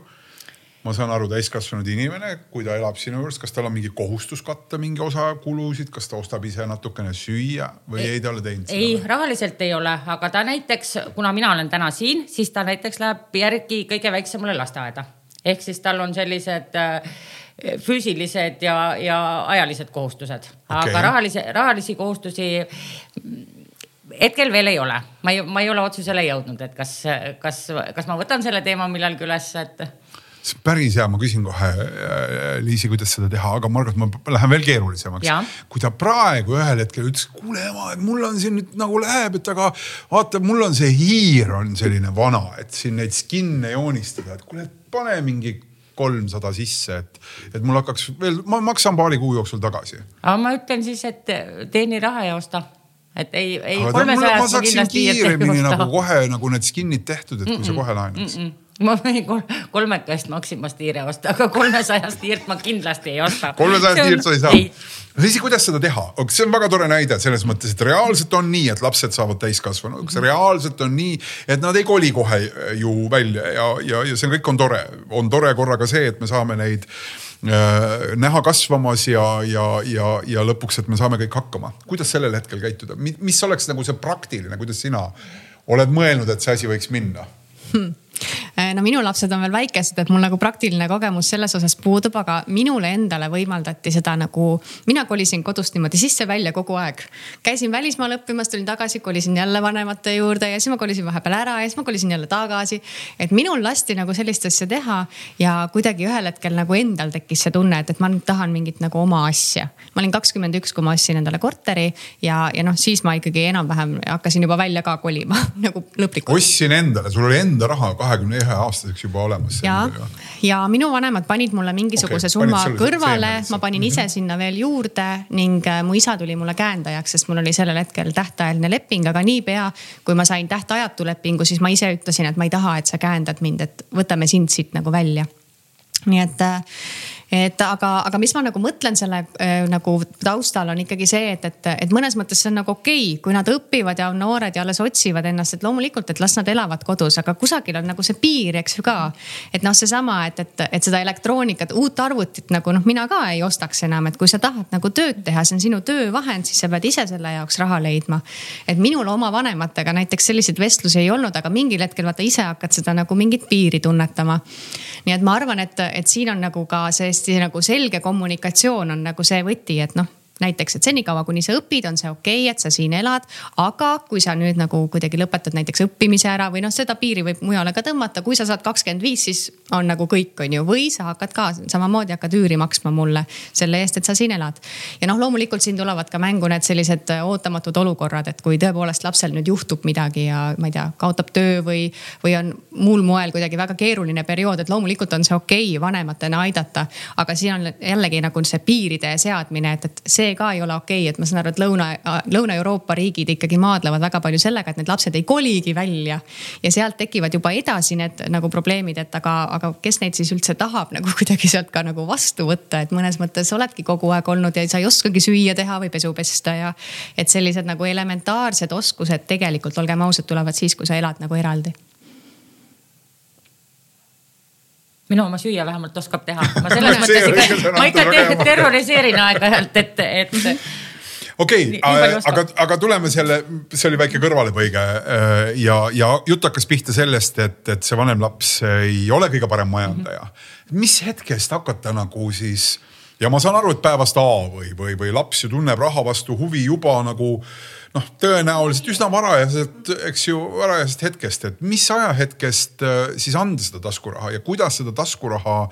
ma saan aru, täiskasvanud inimene, kui ta elab sinu juures, kas tal on mingi kohustus katta mingi osa kulusid, kas ta ostab ise natukene süüa või ei, ei ta ole teinud ei, rahaliselt ei ole, aga ta näiteks, kuna mina olen täna siin, siis ta näiteks läheb järgi kõige väiksemale lasteaeda. ehk siis tal on sellised äh, füüsilised ja, ja ajalised kohustused okay., aga rahalisi, rahalisi kohustusi hetkel veel ei ole, ma ei, ma ei ole otsusele jõudnud, et kas, kas, kas ma võtan selle teema millalgi üles, et see on päris hea, ma küsin kohe äh, Liisi, kuidas seda teha, aga Margot, ma lähen veel keerulisemaks. kui ta praegu ühel hetkel ütles, kuule ema, et mul on siin nüüd nagu läheb, et aga vaata, mul on see hiir on selline vana, et siin neid skin'e joonistada, et kuule, pane mingi kolmsada sisse, et, et mul hakkaks veel, ma maksan paari kuu jooksul tagasi. aga ma ütlen siis, et teeni raha ja osta et ei, ei. ma saaksin kiiremini nagu kohe nagu need skin'id tehtud, et kui mm -mm, sa kohe laenaks mm. -mm ma võin kolmekest Maximas tiire osta, aga kolmesajast tiirt ma kindlasti ei osta. kolmesajast tiirt sa ei saa? siis kuidas seda teha, see on väga tore näide selles mõttes, et reaalselt on nii, et lapsed saavad täiskasvanuks, reaalselt on nii, et nad ei koli kohe ju välja ja, ja, ja see kõik on tore. on tore korraga see, et me saame neid äh, näha kasvamas ja, ja, ja, ja lõpuks, et me saame kõik hakkama. kuidas sellel hetkel käituda, mis oleks nagu see praktiline, kuidas sina oled mõelnud, et see asi võiks minna hmm.? Äh, no minu lapsed on veel väikesed, et mul nagu praktiline kogemus selles osas puudub, aga minule endale võimaldati seda nagu, mina kolisin kodust niimoodi sisse-välja kogu aeg. käisin välismaal õppimas, tulin tagasi, kolisin jälle vanemate juurde ja siis ma kolisin vahepeal ära ja siis ma kolisin jälle tagasi. et minul lasti nagu sellist asja teha ja kuidagi ühel hetkel nagu endal tekkis see tunne, et, et ma nüüd tahan mingit nagu oma asja. ma olin kakskümmend üks, kui ma ostsin endale korteri ja, ja noh, siis ma ikkagi enam-vähem hakkasin juba välja ka kolima nagu lõplikult. ostsin endale, sul oli enda raha kahe kahekümne ühe aastaseks juba olemas. ja, ja minu vanemad panid mulle mingisuguse okay, summa kõrvale, ma panin ise -hmm. sinna veel juurde ning äh, mu isa tuli mulle käendajaks, sest mul oli sellel hetkel tähtajaline leping, aga niipea kui ma sain tähtajatu lepingu, siis ma ise ütlesin, et ma ei taha, et sa käendad mind, et võtame sind siit nagu välja nii et äh, et aga, aga mis ma nagu mõtlen selle äh, nagu taustal on ikkagi see, et, et, et mõnes mõttes see on nagu okei okay,, kui nad õpivad ja on noored ja alles otsivad ennast, et loomulikult, et las nad elavad kodus, aga kusagil on nagu see piir, eks ju ka. et noh, seesama, et, et, et seda elektroonikat, uut arvutit nagu noh, mina ka ei ostaks enam, et kui sa tahad nagu tööd teha, see on sinu töövahend, siis sa pead ise selle jaoks raha leidma. et minul oma vanematega näiteks selliseid vestlusi ei olnud, aga mingil hetkel vaata ise hakkad seda nagu mingit piiri tunnetama. nii et ma arvan, et, et siin on nagu ka see hästi nagu selge kommunikatsioon on nagu see võti, et noh näiteks, et senikaua, kuni sa õpid, on see okei okay,, et sa siin elad. aga kui sa nüüd nagu kuidagi lõpetad näiteks õppimise ära või noh, seda piiri võib mujale ka tõmmata, kui sa saad kakskümmend viis, siis on nagu kõik, on ju, või sa hakkad ka samamoodi hakkad üüri maksma mulle selle eest, et sa siin elad. ja noh, loomulikult siin tulevad ka mängu need sellised ootamatud olukorrad, et kui tõepoolest lapsel nüüd juhtub midagi ja ma ei tea, kaotab töö või, või on muul moel kuidagi väga keeruline periood, et loomulikult on see okei okay vanematena aidata. aga siin on jällegi nagu see piiride seadmine, et, et see see ka ei ole okei okay,, et ma saan aru, et Lõuna, Lõuna-Euroopa riigid ikkagi maadlevad väga palju sellega, et need lapsed ei koligi välja. ja sealt tekivad juba edasi need nagu probleemid, et aga, aga kes neid siis üldse tahab nagu kuidagi sealt ka nagu vastu võtta, et mõnes mõttes oledki kogu aeg olnud ja sa ei oskagi süüa teha või pesu pesta ja. et sellised nagu elementaarsed oskused tegelikult, olgem ausad, tulevad siis, kui sa elad nagu eraldi minu oma süüa vähemalt oskab teha. ma selles mõttes ikka, ma ikka te terroriseerin aeg-ajalt, et, et okei okay,, aga, aga tuleme selle, see oli väike kõrvalepõige äh, ja, ja jutt hakkas pihta sellest, et, et see vanem laps ei ole kõige parem majandaja mm. -hmm. mis hetkest hakata nagu siis ja ma saan aru, et päevast A või, või, või laps ju tunneb raha vastu huvi juba nagu noh, tõenäoliselt üsna varajaselt, eks ju, varajasest hetkest, et mis ajahetkest äh, siis anda seda taskuraha ja kuidas seda taskuraha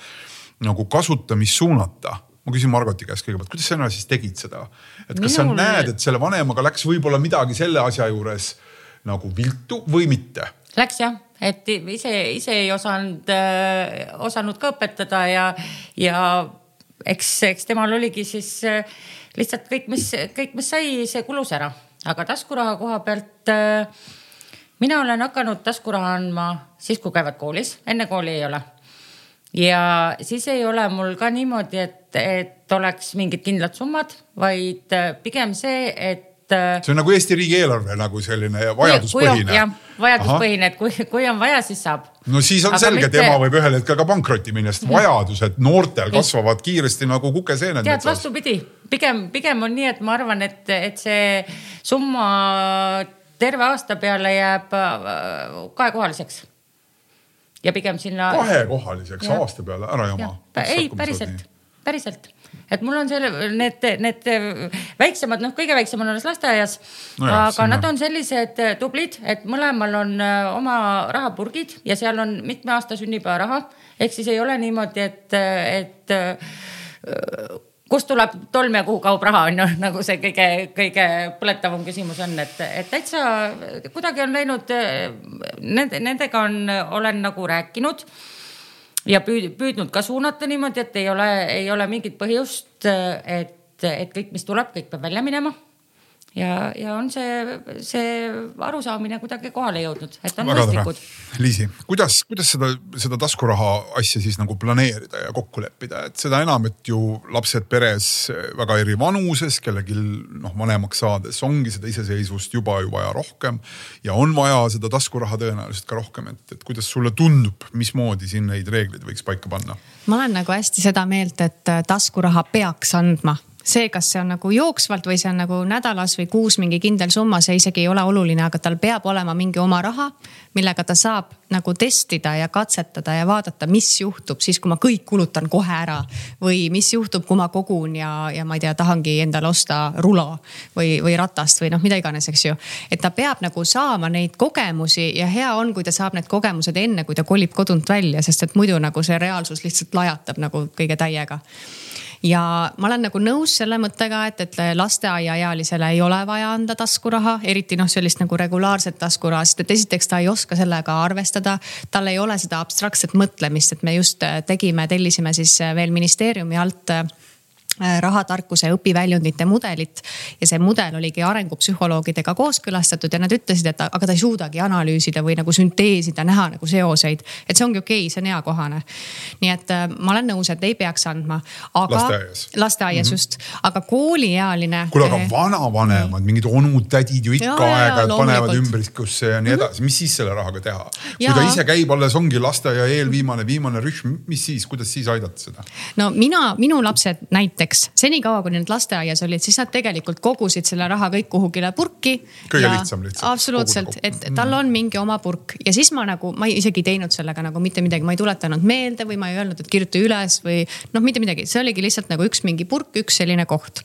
nagu kasutamist suunata ma küsin Margoti käest kõigepealt, kuidas sina siis tegid seda? et kas Minul... sa näed, et selle vanemaga läks võib-olla midagi selle asja juures nagu viltu või mitte? Läks jah, et ise, ise ei osanud äh,, osanud ka õpetada ja, ja eks, eks temal oligi siis äh, lihtsalt kõik, mis, kõik, mis sai, see kulus ära aga taskuraha koha pealt äh, mina olen hakanud taskuraha andma siis, kui käivad koolis, enne kooli ei ole. ja siis ei ole mul ka niimoodi, et, et oleks mingid kindlad summad, vaid äh, pigem see, et äh, see on nagu Eesti riigieelarve nagu selline vajaduspõhine. jah, vajaduspõhine, et kui, kui on vaja, siis saab. no siis on Aga selge, et mitte... ema võib ühel hetkel ka pankrotti minna, sest vajadused noortel kasvavad kiiresti nagu kukeseened. tead, vastupidi pigem, pigem on nii, et ma arvan, et, et see summa terve aasta peale jääb äh, kahekohaliseks. ja pigem sinna. kahekohaliseks aasta peale, ära jama. ei, päriselt, päriselt et mul on selle, need, need väiksemad, noh, kõige väiksem on alles lasteaias no. aga sinna. nad on sellised tublid, et mõlemal on äh, oma rahapurgid ja seal on mitme aasta sünnipäevaraha. ehk siis ei ole niimoodi, et, et äh, kust tuleb tolm ja kuhu kaob raha, on ju, nagu see kõige, kõige põletavam küsimus on, et, et täitsa kuidagi on läinud, nende, nendega on, olen nagu rääkinud ja püüd, püüdnud ka suunata niimoodi, et ei ole, ei ole mingit põhjust, et, et kõik, mis tuleb, kõik peab välja minema. Ja, ja on see, see arusaamine kuidagi kohale jõudnud, et on mõistlikud. Liisi, kuidas, kuidas seda, seda taskuraha asja siis nagu planeerida ja kokku leppida, et seda enam, et ju lapsed peres väga eri vanuses, kellelgi noh, vanemaks saades ongi seda iseseisvust juba ju vaja rohkem. ja on vaja seda taskuraha tõenäoliselt ka rohkem, et, et kuidas sulle tundub, mismoodi siin neid reegleid võiks paika panna? ma olen nagu hästi seda meelt, et taskuraha peaks andma see, kas see on nagu jooksvalt või see on nagu nädalas või kuus mingi kindel summa, see isegi ei ole oluline, aga tal peab olema mingi oma raha, millega ta saab nagu testida ja katsetada ja vaadata, mis juhtub siis, kui ma kõik kulutan kohe ära. või mis juhtub, kui ma kogun ja, ja ma ei tea, tahangi endale osta rula või, või ratast või noh, mida iganes, eks ju. et ta peab nagu saama neid kogemusi ja hea on, kui ta saab need kogemused enne, kui ta kolib kodunt välja, sest et muidu nagu see reaalsus lihtsalt lajatab nagu kõige täiega ja ma olen nagu nõus selle mõttega, et, et lasteaiaealisele ei ole vaja anda taskuraha, eriti noh, sellist nagu regulaarset taskuraha, sest et esiteks ta ei oska sellega arvestada. tal ei ole seda abstraktset mõtlemist, et me just tegime, tellisime siis veel ministeeriumi alt rahatarkuse õpiväljundite mudelit. ja see mudel oligi arengupsühholoogidega kooskõlastatud ja nad ütlesid, et aga ta ei suudagi analüüsida või nagu sünteesida, näha nagu seoseid. et see ongi okei okay,, see on eakohane. nii et äh, ma olen nõus, et ei peaks andma. lasteaias. lasteaias mm -hmm. just, aga kooliealine. kuule, aga eh, vanavanemad, mingid onud-tädid ju ikka aeg-ajalt panevad ümbrikusse ja nii edasi, mis siis selle rahaga teha? kui ta ise käib, alles ongi lasteaia eelviimane, viimane rühm, mis siis, kuidas siis aidata seda? no mina, minu lapsed näiteks näiteks senikaua, kui nad lasteaias olid, siis nad tegelikult kogusid selle raha kõik kuhugile purki. kõige lihtsam lihtsalt. absoluutselt, et tal on mingi oma purk ja siis ma nagu, ma isegi ei teinud sellega nagu mitte midagi, ma ei tuletanud meelde või ma ei öelnud, et kirjuta üles või noh, mitte midagi, see oligi lihtsalt nagu üks mingi purk, üks selline koht.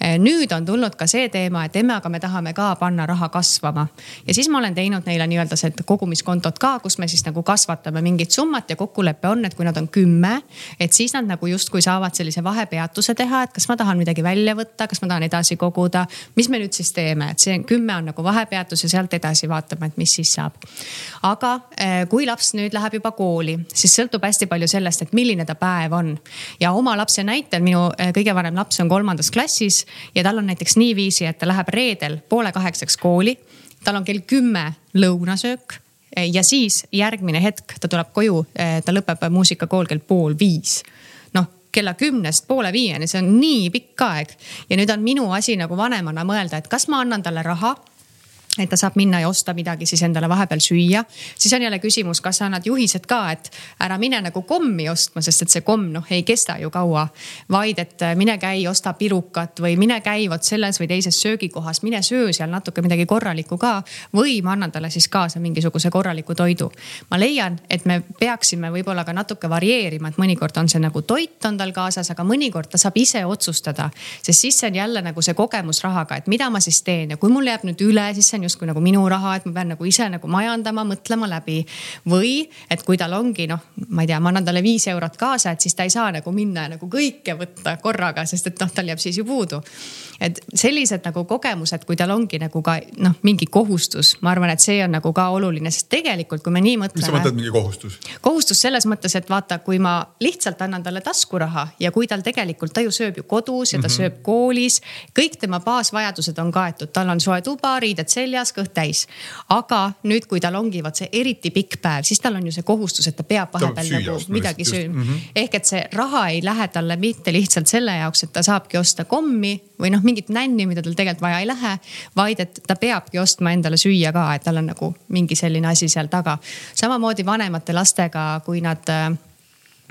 Eh, nüüd on tulnud ka see teema, et emme, aga me tahame ka panna raha kasvama ja siis ma olen teinud neile nii-öelda see kogumiskontot ka, kus me siis nagu kasvatame mingit summat ja kokkulepe on, et kui nad on kümme, et siis nad nagu justkui saavad sellise vahepeatuse teha teha, et kas ma tahan midagi välja võtta, kas ma tahan edasi koguda. mis me nüüd siis teeme, et see kümme on nagu vahepeatus ja sealt edasi vaatame, et mis siis saab. aga eh, kui laps nüüd läheb juba kooli, siis sõltub hästi palju sellest, et milline ta päev on. ja oma lapse näitel, minu eh, kõige vanem laps on kolmandas klassis ja tal on näiteks niiviisi, et ta läheb reedel poole kaheksaks kooli. tal on kell kümme lõunasöök eh, ja siis järgmine hetk ta tuleb koju, ta lõpeb muusikakool kell pool viis kella kümnest poole viieni, see on nii pikk aeg. ja nüüd on minu asi nagu vanemana mõelda, et kas ma annan talle raha et ta saab minna ja osta midagi siis endale vahepeal süüa. siis on jälle küsimus, kas sa annad juhised ka, et ära mine nagu kommi ostma, sest et see komm noh ei kesta ju kaua. vaid et äh, mine käi, osta pirukat või mine käi vot selles või teises söögikohas, mine söö seal natuke midagi korralikku ka. või ma annan talle siis kaasa mingisuguse korraliku toidu. ma leian, et me peaksime võib-olla ka natuke varieerima, et mõnikord on see nagu toit on tal kaasas, aga mõnikord ta saab ise otsustada. sest siis see on jälle nagu see kogemus rahaga, et mida ma siis teen ja kui mul jääb nüüd üle, siis see on justkui nagu minu raha, et ma pean nagu ise nagu majandama, mõtlema läbi. või et kui tal ongi noh, ma ei tea, ma annan talle viis eurot kaasa, et siis ta ei saa nagu minna ja nagu kõike võtta korraga, sest et noh, tal jääb siis ju puudu. et sellised nagu kogemused, kui tal ongi nagu ka noh, mingi kohustus, ma arvan, et see on nagu ka oluline, sest tegelikult, kui me nii mõtleme. mis sa mõtled mingi kohustus? kohustus selles mõttes, et vaata, kui ma lihtsalt annan talle taskuraha ja kui tal tegelikult, ta ju sööb ju kodus ja ta mm -hmm. sööb koolis. kõik tema baasvajadused on kaetud, tal on soe tuba, riided seljas väljas, kõht täis. aga nüüd, kui tal ongi vot see eriti pikk päev, siis tal on ju see kohustus, et ta peab vahepeal nagu midagi sööma mm. -hmm. ehk et see raha ei lähe talle mitte lihtsalt selle jaoks, et ta saabki osta kommi või noh, mingit nänni, mida tal tegelikult vaja ei lähe. vaid et ta peabki ostma endale süüa ka, et tal on nagu mingi selline asi seal taga. samamoodi vanemate lastega, kui nad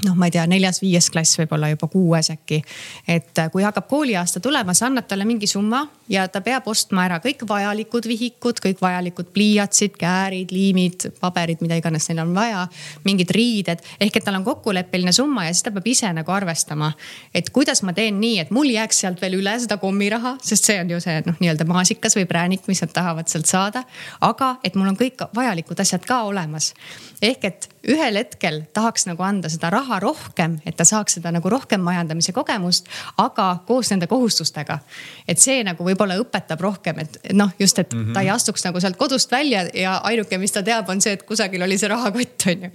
noh, ma ei tea, neljas-viies klass, võib-olla juba kuues äkki. et äh, kui hakkab kooliaasta tulema, sa annad talle mingi summa ja ta peab ostma ära kõik vajalikud vihikud, kõik vajalikud pliiatsid, käärid, liimid, paberid, mida iganes neil on vaja. mingid riided ehk et tal on kokkuleppeline summa ja siis ta peab ise nagu arvestama. et kuidas ma teen nii, et mul jääks sealt veel üle seda kommiraha, sest see on ju see noh, nii-öelda maasikas või präänik, mis nad tahavad sealt saada. aga et mul on kõik vajalikud asjad ka olemas. Ehk et ühel hetkel tahaks nagu anda seda raha rohkem, et ta saaks seda nagu rohkem majandamise kogemust, aga koos nende kohustustega. et see nagu võib-olla õpetab rohkem, et noh, just, et mm -hmm. ta ei astuks nagu sealt kodust välja ja ainuke, mis ta teab, on see, et kusagil oli see rahakott, on ju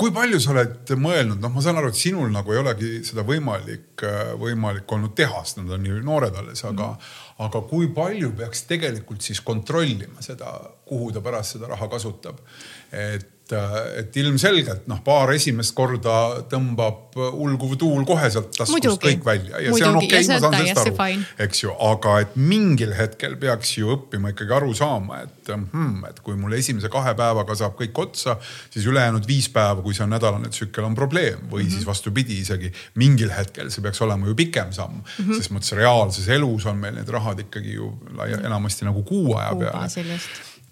kui palju sa oled mõelnud, noh, ma saan aru, et sinul nagu ei olegi seda võimalik, võimalik olnud teha, sest nad on ju noored alles, aga mm., aga kui palju peaks tegelikult siis kontrollima seda, kuhu ta pärast seda raha kasutab. et et, et ilmselgelt noh, paar esimest korda tõmbab ulguv tuul kohe sealt taskust kõik välja. Ja Muidugi. see on okei okay,, ma saan sellest aru, eks ju, aga et mingil hetkel peaks ju õppima ikkagi aru saama, et hmm, et kui mul esimese kahe päevaga saab kõik otsa, siis ülejäänud viis päeva, kui see on nädalane tsükkel, on probleem. Või mm -hmm. siis vastupidi, isegi mingil hetkel see peaks olema ju pikem samm. Mm, -hmm. ses mõttes reaalses elus on meil need rahad ikkagi ju laia, enamasti nagu kuu aja peale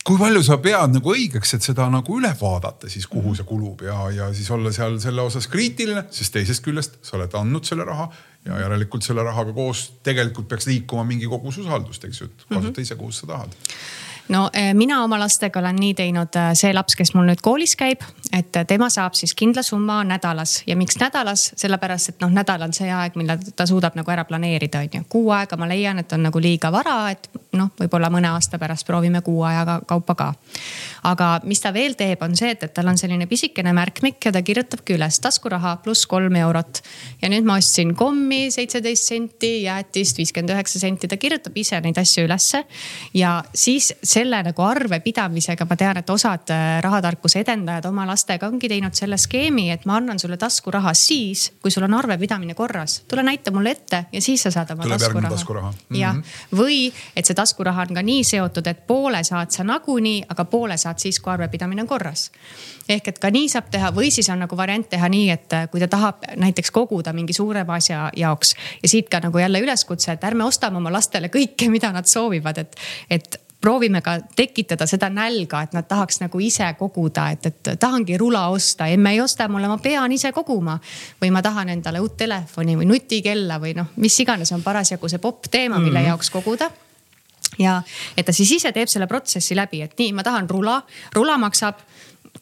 kui palju sa pead nagu õigeks, et seda nagu üle vaadata siis, kuhu see kulub ja, ja siis olla seal selle osas kriitiline, sest teisest küljest sa oled andnud selle raha ja järelikult selle rahaga koos tegelikult peaks liikuma mingi kogus usaldust, eks ju, et kasuta mm -hmm. ise, kuhu sa tahad no eh, mina oma lastega olen nii teinud, eh, see laps, kes mul nüüd koolis käib, et eh, tema saab siis kindla summa nädalas ja miks nädalas, sellepärast et noh, nädal on see aeg, mille ta suudab nagu ära planeerida, on ju. Kuu aega ma leian, et on nagu liiga vara, et noh, võib-olla mõne aasta pärast proovime kuu ajaga kaupa ka. aga mis ta veel teeb, on see, et, et tal on selline pisikene märkmik ja ta kirjutabki üles taskuraha pluss kolm eurot. ja nüüd ma ostsin kommi seitseteist senti, jäätist viiskümmend üheksa senti, ta kirjutab ise neid asju ülesse ja siis see selle nagu arvepidamisega ma tean, et osad äh, rahatarkuse edendajad oma lastega ongi teinud selle skeemi, et ma annan sulle taskuraha siis, kui sul on arvepidamine korras. tule näita mulle ette ja siis sa saad oma Tuleb taskuraha. taskuraha. Jah, või et see taskuraha on ka nii seotud, et poole saad sa nagunii, aga poole saad siis, kui arvepidamine on korras ehk et ka nii saab teha või siis on nagu variant teha nii, et äh, kui ta tahab näiteks koguda mingi suurema asja jaoks ja siit ka nagu jälle üleskutse, et ärme ostame oma lastele kõike, mida nad soovivad, et, et proovime ka tekitada seda nälga, et nad tahaks nagu ise koguda, et, et tahangi rula osta, emme ei osta mulle, ma pean ise koguma. või ma tahan endale uut telefoni või nutikella või noh, mis iganes on parasjagu see popp teema, mille -hmm. jaoks koguda ja et ta siis ise teeb selle protsessi läbi, et nii, ma tahan rula, rula maksab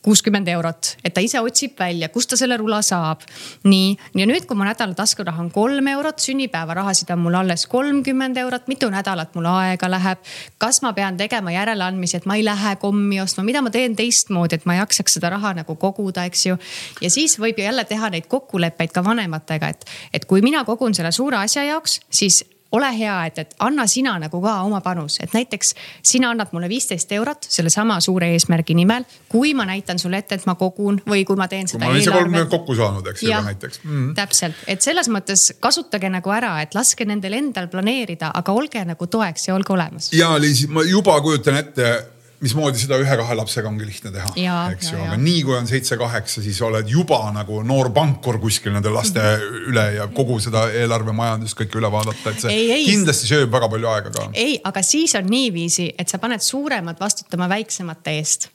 kuuskümmend eurot, et ta ise otsib välja, kust ta selle rula saab. nii, ja nüüd, kui mu nädala taskuraha on kolm eurot, sünnipäevarahasid on mul alles kolmkümmend eurot, mitu nädalat mul aega läheb. kas ma pean tegema järeleandmisi, et ma ei lähe kommi ostma, mida ma teen teistmoodi, et ma jaksaks seda raha nagu koguda, eks ju. ja siis võib ju jälle teha neid kokkuleppeid ka vanematega, et, et kui mina kogun selle suure asja jaoks, siis ole hea, et, et anna sina nagu ka oma panus, et näiteks sina annad mulle viisteist eurot sellesama suure eesmärgi nimel. kui ma näitan sulle ette, et ma kogun või kui ma teen seda. ma olen ise kolmkümmend kokku saanud, eks ju näiteks mm. -hmm. täpselt, et selles mõttes kasutage nagu ära, et laske nendel endal planeerida, aga olge nagu toeks ja olge olemas. ja Liis, ma juba kujutan ette mismoodi seda ühe-kahe lapsega ongi lihtne teha, eks ju, aga nii kui on seitse-kaheksa, siis oled juba nagu noor pankur kuskil nende laste mm -hmm. üle ja kogu seda eelarvemajandust kõike üle vaadata, et see ei, ei. kindlasti sööb väga palju aega ka. ei, aga siis on niiviisi, et sa paned suuremad vastutama väiksemate eest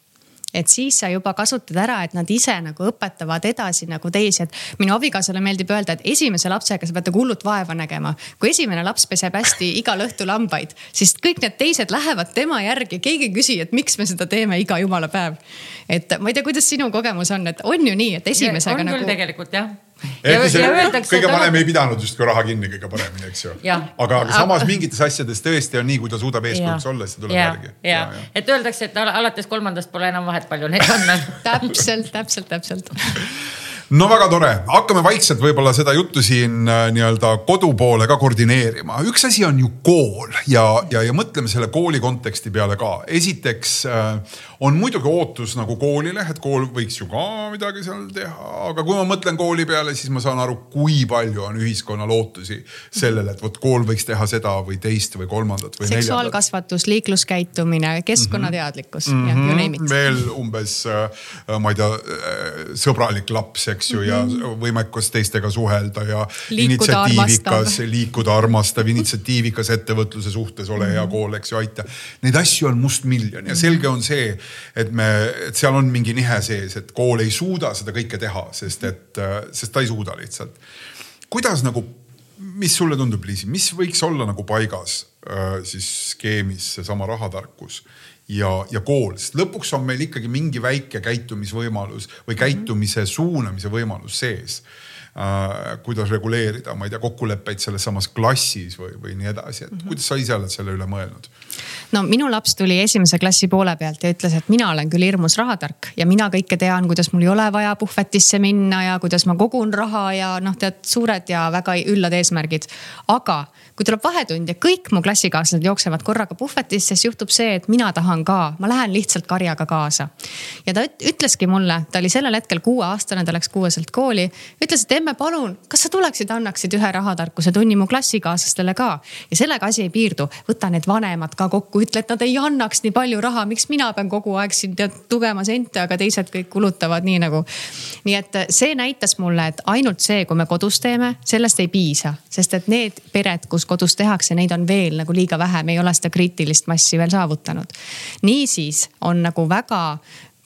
et siis sa juba kasutad ära, et nad ise nagu õpetavad edasi nagu teisi, et minu abikaasale meeldib öelda, et esimese lapsega sa pead nagu hullult vaeva nägema. kui esimene laps peseb hästi igal õhtul hambaid, siis kõik need teised lähevad tema järgi, keegi ei küsi, et miks me seda teeme iga jumala päev. et ma ei tea, kuidas sinu kogemus on, et on ju nii, et esimesega ja, on nagu. küll tegelikult jah kõige vanem ei pidanud justkui raha kinni kõige paremini, eks ju. aga, aga samas mingites asjades tõesti on nii, kui ta suudab eeskujuks olla, siis ta tuleb järgi. ja, et öeldakse, et alates kolmandast pole enam vahet, palju neid on täpselt, täpselt, täpselt no väga tore, hakkame vaikselt võib-olla seda juttu siin äh, nii-öelda kodu poole ka koordineerima. üks asi on ju kool ja, ja, ja mõtleme selle kooli konteksti peale ka. esiteks äh, on muidugi ootus nagu koolile, et kool võiks ju ka midagi seal teha, aga kui ma mõtlen kooli peale, siis ma saan aru, kui palju on ühiskonnal ootusi sellele, et vot kool võiks teha seda või teist või kolmandat või neljandat. seksuaalkasvatus, liikluskäitumine, keskkonnateadlikkus mm -hmm. ja you name it. veel umbes, äh, ma ei tea, sõbralik laps, eks ju, ja mhm. võimekus teistega suhelda ja initsiatiivikas, liikuda armastav, initsiatiivikas ettevõtluse suhtes, ole hea mhm. kool, eks ju, aita. Neid asju on mustmiljon ja selge on see, et me, et seal on mingi nihe sees, et kool ei suuda seda kõike teha, sest et, sest ta ei suuda lihtsalt. kuidas nagu, mis sulle tundub, Liisi, mis võiks olla nagu paigas äh, siis skeemis seesama rahatarkus ja, ja kool, sest lõpuks on meil ikkagi mingi väike käitumisvõimalus või käitumise suunamise võimalus sees äh, kuidas reguleerida, ma ei tea, kokkuleppeid selles samas klassis või, või nii edasi, et mm -hmm. kuidas sa ise oled selle üle mõelnud? No minu laps tuli esimese klassi poole pealt ja ütles, et mina olen küll hirmus rahatark ja mina kõike tean, kuidas mul ei ole vaja puhvetisse minna ja kuidas ma kogun raha ja noh, tead suured ja väga üllad eesmärgid. aga kui tuleb vahetund ja kõik mu klassikaaslased jooksevad korraga puhvetisse, siis juhtub see, et mina tahan ka, ma lähen lihtsalt karjaga kaasa. ja ta ütleski mulle, ta oli sellel hetkel kuueaastane, ta läks kuueselt kooli, ütles, et emme, palun, kas sa tuleksid, annaksid ühe rahatarkuse tunni mu klassikaaslastele ka. ja sellega asi ei piirdu, võta need vanemad ka kokku, ütle, et nad ei annaks nii palju raha, miks mina pean kogu aeg siin tead tugema sente, aga teised kõik kulutavad nii nagu. nii et see näitas mulle, et ainult see, kui me kodus teeme, sellest ei piisa, sest et need pered, kus kodus tehakse, neid on veel nagu liiga vähe, me ei ole seda kriitilist massi veel saavutanud. niisiis on nagu väga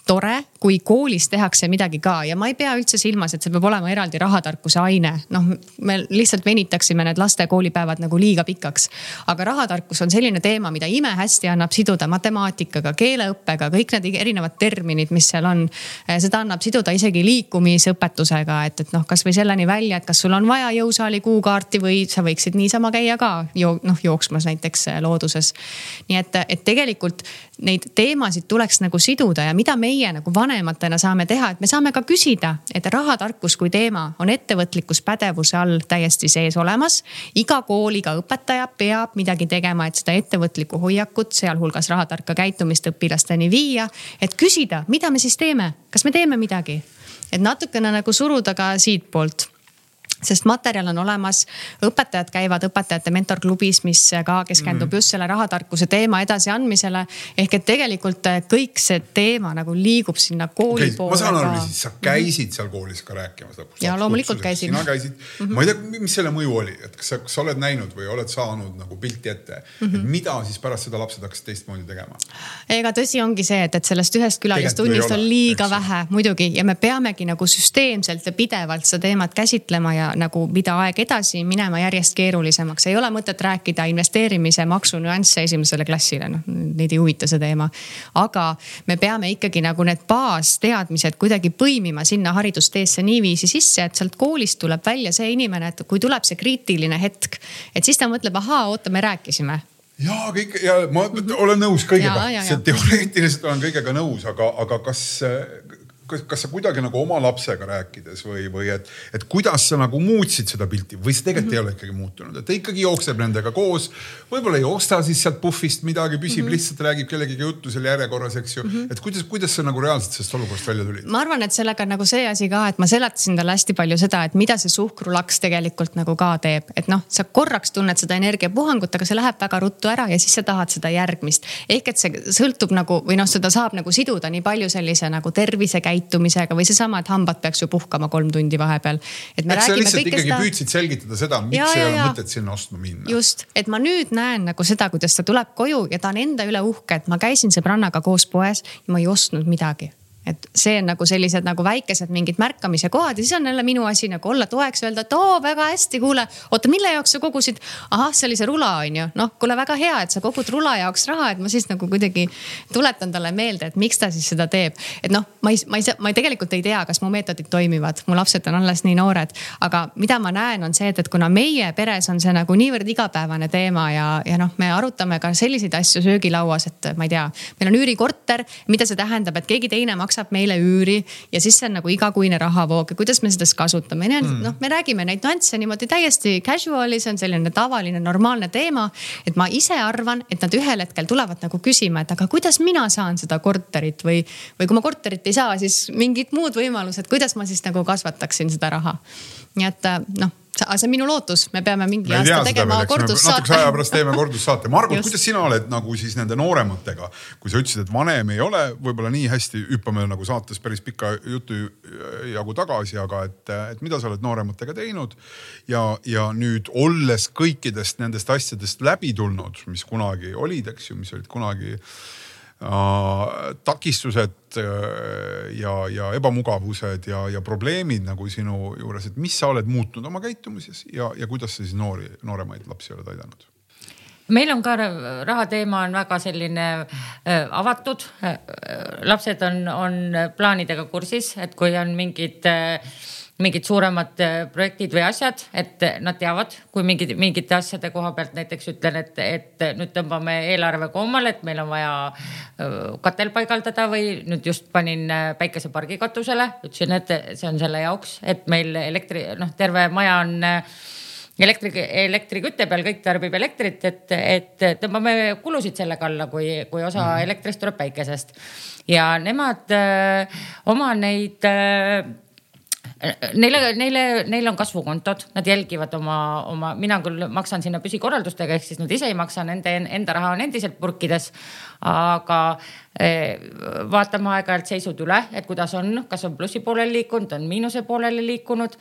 tore, kui koolis tehakse midagi ka ja ma ei pea üldse silmas, et see peab olema eraldi rahatarkuse aine. noh, me lihtsalt venitaksime need laste koolipäevad nagu liiga pikaks. aga rahatarkus on selline teema, mida imehästi annab siduda matemaatikaga, keeleõppega, kõik need erinevad terminid, mis seal on. seda annab siduda isegi liikumisõpetusega, et, et noh, kasvõi selleni välja, et kas sul on vaja jõusaali kuukaarti või sa võiksid niisama käia ka jo, noh jooksmas näiteks looduses. nii et, et tegelikult neid teemasid tuleks nagu siduda ja mida meie nagu vanematena saame teha, et me saame ka küsida, et rahatarkus kui teema on ettevõtlikkuspädevuse all täiesti sees olemas. iga kool, iga õpetaja peab midagi tegema, et seda ettevõtlikku hoiakut, sealhulgas rahatarka käitumist õpilasteni viia. et küsida, mida me siis teeme, kas me teeme midagi, et natukene nagu suruda ka siitpoolt sest materjal on olemas, õpetajad käivad õpetajate mentorklubis, mis ka keskendub mm. just selle rahatarkuse teema edasiandmisele. ehk et tegelikult eh, kõik see teema nagu liigub sinna kooli okay, poole. ma saan aru, siis sa käisid seal koolis ka rääkimas lõpuks. ja loomulikult käisin. sina käisid mm, -hmm. ma ei tea, mis selle mõju oli, et kas sa, kas sa oled näinud või oled saanud nagu pilti ette mm, -hmm. et mida siis pärast seda lapsed hakkasid teistmoodi tegema? ega tõsi ongi see, et, et sellest ühest külalistunnist on liiga vähe muidugi ja me peamegi nagu süsteemselt ja pidevalt seda teemat käsitlema ja nagu mida aeg edasi minema järjest keerulisemaks, ei ole mõtet rääkida investeerimise maksu nüansse esimesele klassile, noh neid ei huvita see teema. aga me peame ikkagi nagu need baasteadmised kuidagi põimima sinna haridusteesse niiviisi sisse, et sealt koolist tuleb välja see inimene, et kui tuleb see kriitiline hetk, et siis ta mõtleb, ahaa, oota, me rääkisime. Ja kõik ja ma olen nõus kõigega, teoreetiliselt olen kõigega nõus, aga, aga kas kas, kas sa kuidagi nagu oma lapsega rääkides või, või et, et kuidas sa nagu muutsid seda pilti või see tegelikult mm -hmm. ei ole ikkagi muutunud, et ta ikkagi jookseb nendega koos. võib-olla ei osta siis sealt puhvist midagi, püsib mm -hmm. lihtsalt, räägib kellegagi juttu seal järjekorras, eks ju mm. -hmm. et kuidas, kuidas sa nagu reaalselt sellest olukorrast välja tulid? ma arvan, et sellega on nagu see asi ka, et ma seletasin talle hästi palju seda, et mida see suhkrulaks tegelikult nagu ka teeb, et noh, sa korraks tunned seda energiapuhangut, aga see läheb väga ruttu ära ja siis sa tahad seda järgmist. ehk et see sõltub nagu või noh, seda saab nagu siduda nii palju sellise nagu tervisekäitumisega käitumisega või seesama, et hambad peaks ju puhkama kolm tundi vahepeal. et me Eks räägime kõike seda. püüdsid selgitada seda, miks ja, ja, ei ole mõtet sinna ostma minna. just, et ma nüüd näen nagu seda, kuidas ta tuleb koju ja ta on enda üle uhke, et ma käisin sõbrannaga koos poes ja ma ei ostnud midagi et see on nagu sellised nagu väikesed mingid märkamise kohad ja siis on jälle minu asi nagu olla toeks, öelda, et oo väga hästi, kuule, oota, mille jaoks sa kogusid? ahah, see oli see rula on ju, noh, kuule väga hea, et sa kogud rula jaoks raha, et ma siis nagu kuidagi tuletan talle meelde, et miks ta siis seda teeb. et noh, ma ei, ma ei, ma ei, tegelikult ei tea, kas mu meetodid toimivad, mu lapsed on alles nii noored, aga mida ma näen, on see, et, et kuna meie peres on see nagu niivõrd igapäevane teema ja, ja noh, me arutame ka selliseid asju söögilauas, et ma ei tea, meil on üürikorter, mida see tähendab, et keegi teine maksab maksab meile üüri ja siis see on nagu igakuine rahavoog ja kuidas me seda siis kasutame. Mm. noh, me räägime neid nüansse niimoodi täiesti casual'i, see on selline tavaline normaalne teema. et ma ise arvan, et nad ühel hetkel tulevad nagu küsima, et aga kuidas mina saan seda korterit või, või kui ma korterit ei saa, siis mingid muud võimalused, kuidas ma siis nagu kasvataksin seda raha. nii et noh aga see on minu lootus, me peame mingi me aasta tegema kordussaate. natukese aja pärast teeme kordussaate. Margot, kuidas sina oled nagu siis nende noorematega, kui sa ütlesid, et vanem ei ole võib-olla nii hästi, hüppame nagu saates päris pika jutu jagu tagasi, aga et, et mida sa oled noorematega teinud ja, ja nüüd olles kõikidest nendest asjadest läbi tulnud, mis kunagi olid, eks ju, mis olid kunagi Äh, takistused äh, ja, ja ebamugavused ja, ja probleemid nagu sinu juures, et mis sa oled muutnud oma käitumises ja, ja kuidas sa siis noori, nooremaid lapsi oled aidanud? meil on ka rahateema on väga selline äh, avatud. lapsed on, on plaanidega kursis, et kui on mingid äh, mingid suuremad äh, projektid või asjad, et nad teavad, kui mingid, mingite asjade koha pealt näiteks ütlen, et, et nüüd tõmbame eelarve koomale, et meil on vaja äh, katel paigaldada või nüüd just panin äh, päikesepargi katusele, ütlesin, et see on selle jaoks, et meil elektri, noh, terve maja on elektri, elektrikütte peal, kõik tarbib elektrit, et, et tõmbame kulusid sellega alla, kui, kui osa mm. elektrist tuleb päikesest. ja nemad öö, oma neid öö, Neile, neile, neil on kasvukontod, nad jälgivad oma, oma, mina küll maksan sinna püsikorraldustega, ehk siis nad ise ei maksa, nende enda raha on endiselt purkides. aga eh, vaatame aeg-ajalt seisud üle, et kuidas on, kas on plussi poolele liikunud, on miinuse poolele liikunud.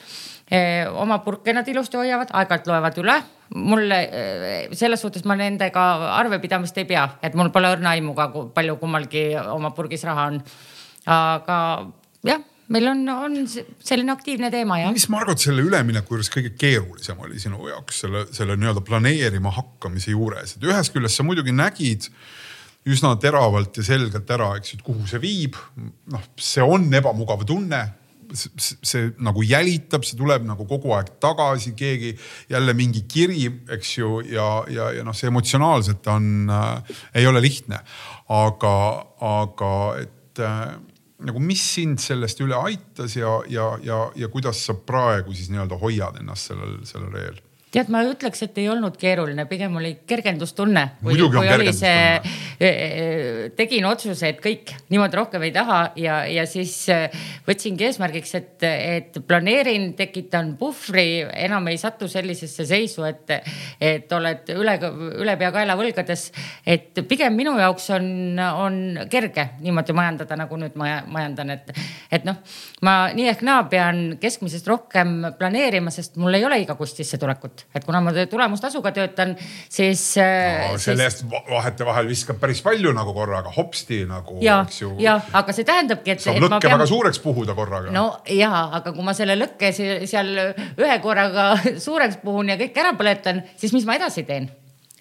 Eh, oma purke nad ilusti hoiavad, aeg-ajalt loevad üle mulle eh, selles suhtes ma nendega arvepidamist ei pea, et mul pole õrna aimu ka, palju kummalgi oma purgis raha on. aga jah meil on, on selline aktiivne teema jah. mis Margot selle ülemineku juures kõige keerulisem oli sinu jaoks selle, selle nii-öelda planeerima hakkamise juures, et ühest küljest sa muidugi nägid üsna teravalt ja selgelt ära, eks ju, et kuhu see viib. noh, see on ebamugav tunne see, nagu jälitab, see tuleb nagu kogu aeg tagasi, keegi jälle mingi kiri, eks ju, ja, ja, ja noh, see emotsionaalselt on äh,, ei ole lihtne. aga, aga et äh, nagu, mis sind sellest üle aitas ja, ja, ja, ja kuidas sa praegu siis nii-öelda hoiad ennast sellel, sellel reel? Tead, ma ütleks, et ei olnud keeruline, pigem oli kergendustunne. kui, kui oli see, e, e, tegin otsuse, et kõik niimoodi rohkem ei taha ja, ja siis e, võtsingi eesmärgiks, et, et planeerin, tekitan puhvri, enam ei satu sellisesse seisu, et, et oled üle, ülepeakaela võlgades. et pigem minu jaoks on, on kerge niimoodi majandada, nagu nüüd ma majandan, et, et noh, ma nii ehk naa pean keskmisest rohkem planeerima, sest mul ei ole igakuist sissetulekut et kuna ma tulemustasuga töötan, siis äh, no,. selle eest siis... vahetevahel viskab päris palju nagu korraga hopsti nagu. ja, ja aga see tähendabki, et. saab lõkke pean... väga suureks puhuda korraga. no ja, aga kui ma selle lõkke seal ühe korraga suureks puhun ja kõik ära põletan, siis mis ma edasi teen?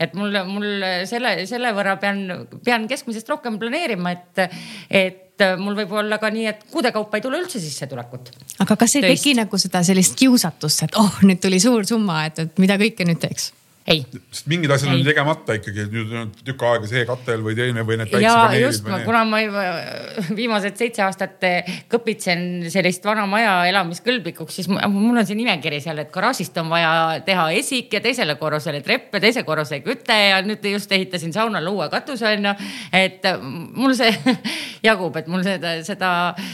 et mul, mul selle, selle võrra pean, pean keskmisest rohkem planeerima, et, et mul võib olla ka nii, et kuude kaupa ei tule üldse sissetulekut. aga kas ei teki nagu seda sellist kiusatust, et oh, nüüd tuli suur summa, et, et mida kõike nüüd teeks? Ei. sest mingid asjad ei. on tegemata ikkagi, et nüüd on tükk aega see katel või teine või need päiksepaneelid. ja just, kuna ma juba viimased seitse aastat kõpitsen sellist vana maja elamiskõlblikuks, siis mul on see nimekiri seal, et garaažist on vaja teha esik ja teisele korrusele trepp ja teise korruse küte ja nüüd just ehitasin saunale uue katuse onju. et mul see jagub, et mul seda, seda,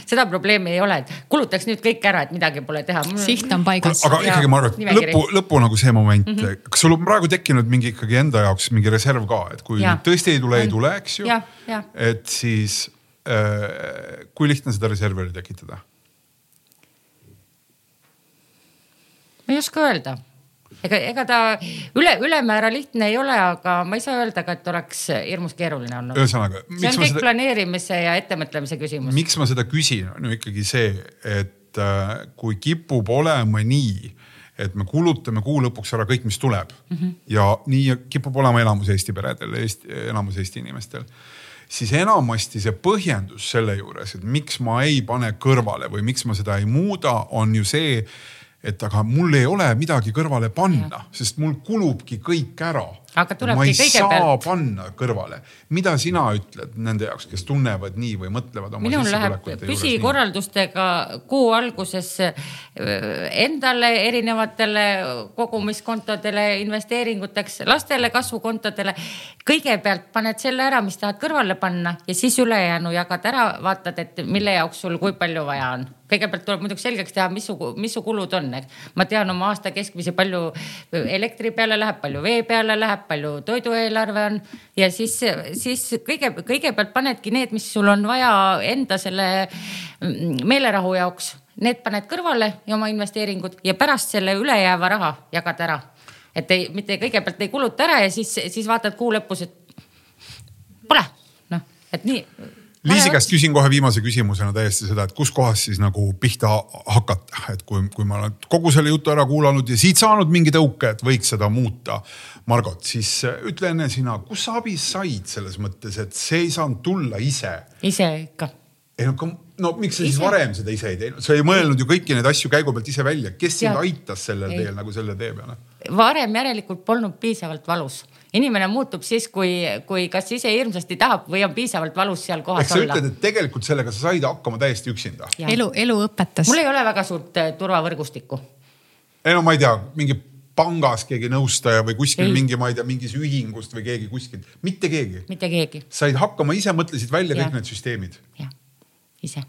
seda probleemi ei ole, et kulutaks nüüd kõik ära, et midagi pole teha. siht on paigas. aga ikkagi ma arvan, et lõpu, lõpu nagu see moment mm, -hmm. kas sul on praegu praegu tekkinud mingi ikkagi enda jaoks mingi reserv ka, et kui ja. tõesti ei tule, ei tule, eks ju. et siis äh, kui lihtne seda reservi oli tekitada? ma ei oska öelda ega, ega ta üle, ülemäära lihtne ei ole, aga ma ei saa öelda ka, et oleks hirmus keeruline olnud. ühesõnaga. see on kõik seda... planeerimise ja ettemõtlemise küsimus. miks ma seda küsin, on ju ikkagi see, et äh, kui kipub olema nii et me kulutame kuu lõpuks ära kõik, mis tuleb mm. -hmm. ja nii kipub olema enamus Eesti peredel, Eesti, enamus Eesti inimestel. siis enamasti see põhjendus selle juures, et miks ma ei pane kõrvale või miks ma seda ei muuda, on ju see, et aga mul ei ole midagi kõrvale panna, sest mul kulubki kõik ära aga tulebki ma ei kõigepealt. saa panna kõrvale, mida sina ütled nende jaoks, kes tunnevad nii või mõtlevad oma minul läheb püsikorraldustega kuu alguses äh, endale erinevatele kogumiskontodele, investeeringuteks, lastele kasvukontodele. kõigepealt paned selle ära, mis tahad kõrvale panna ja siis ülejäänu jagad ära, vaatad, et mille jaoks sul kui palju vaja on kõigepealt tuleb muidugi selgeks teha, mis su, mis su kulud on, eks. ma tean oma aasta keskmisi, palju elektri peale läheb, palju vee peale läheb, palju toidueelarve on ja siis, siis kõige, kõigepealt panedki need, mis sul on vaja enda selle mm, meelerahu jaoks, need paned kõrvale ja oma investeeringud ja pärast selle ülejääva raha jagad ära. et ei, mitte kõigepealt ei kuluta ära ja siis, siis vaatad kuu lõpus, et pole noh, et nii Liisi käest küsin kohe viimase küsimusena täiesti seda, et kuskohast siis nagu pihta hakata, et kui, kui ma olen kogu selle jutu ära kuulanud ja siit saanud mingi tõuke, et võiks seda muuta. Margot, siis ütle enne sina, kus sa abi said selles mõttes, et see ei saanud tulla ise? ise ikka. ei no, no miks sa ise. siis varem seda ise ei teinud, sa ei mõelnud ju kõiki neid asju käigu pealt ise välja, kes sind aitas sellel teel nagu selle tee peale? varem järelikult polnud piisavalt valus inimene muutub siis, kui, kui kas ise hirmsasti tahab või on piisavalt valus seal kohas Ehk olla. sa ütled, et tegelikult sellega sa said hakkama täiesti üksinda. elu, elu õpetas. mul ei ole väga suurt äh, turvavõrgustikku. ei no ma ei tea, mingi pangas keegi nõustaja või kuskil ei. mingi, ma ei tea, mingis ühingust või keegi kuskilt, mitte keegi. mitte keegi. said hakkama ise, mõtlesid välja ja. kõik need süsteemid. jah, ise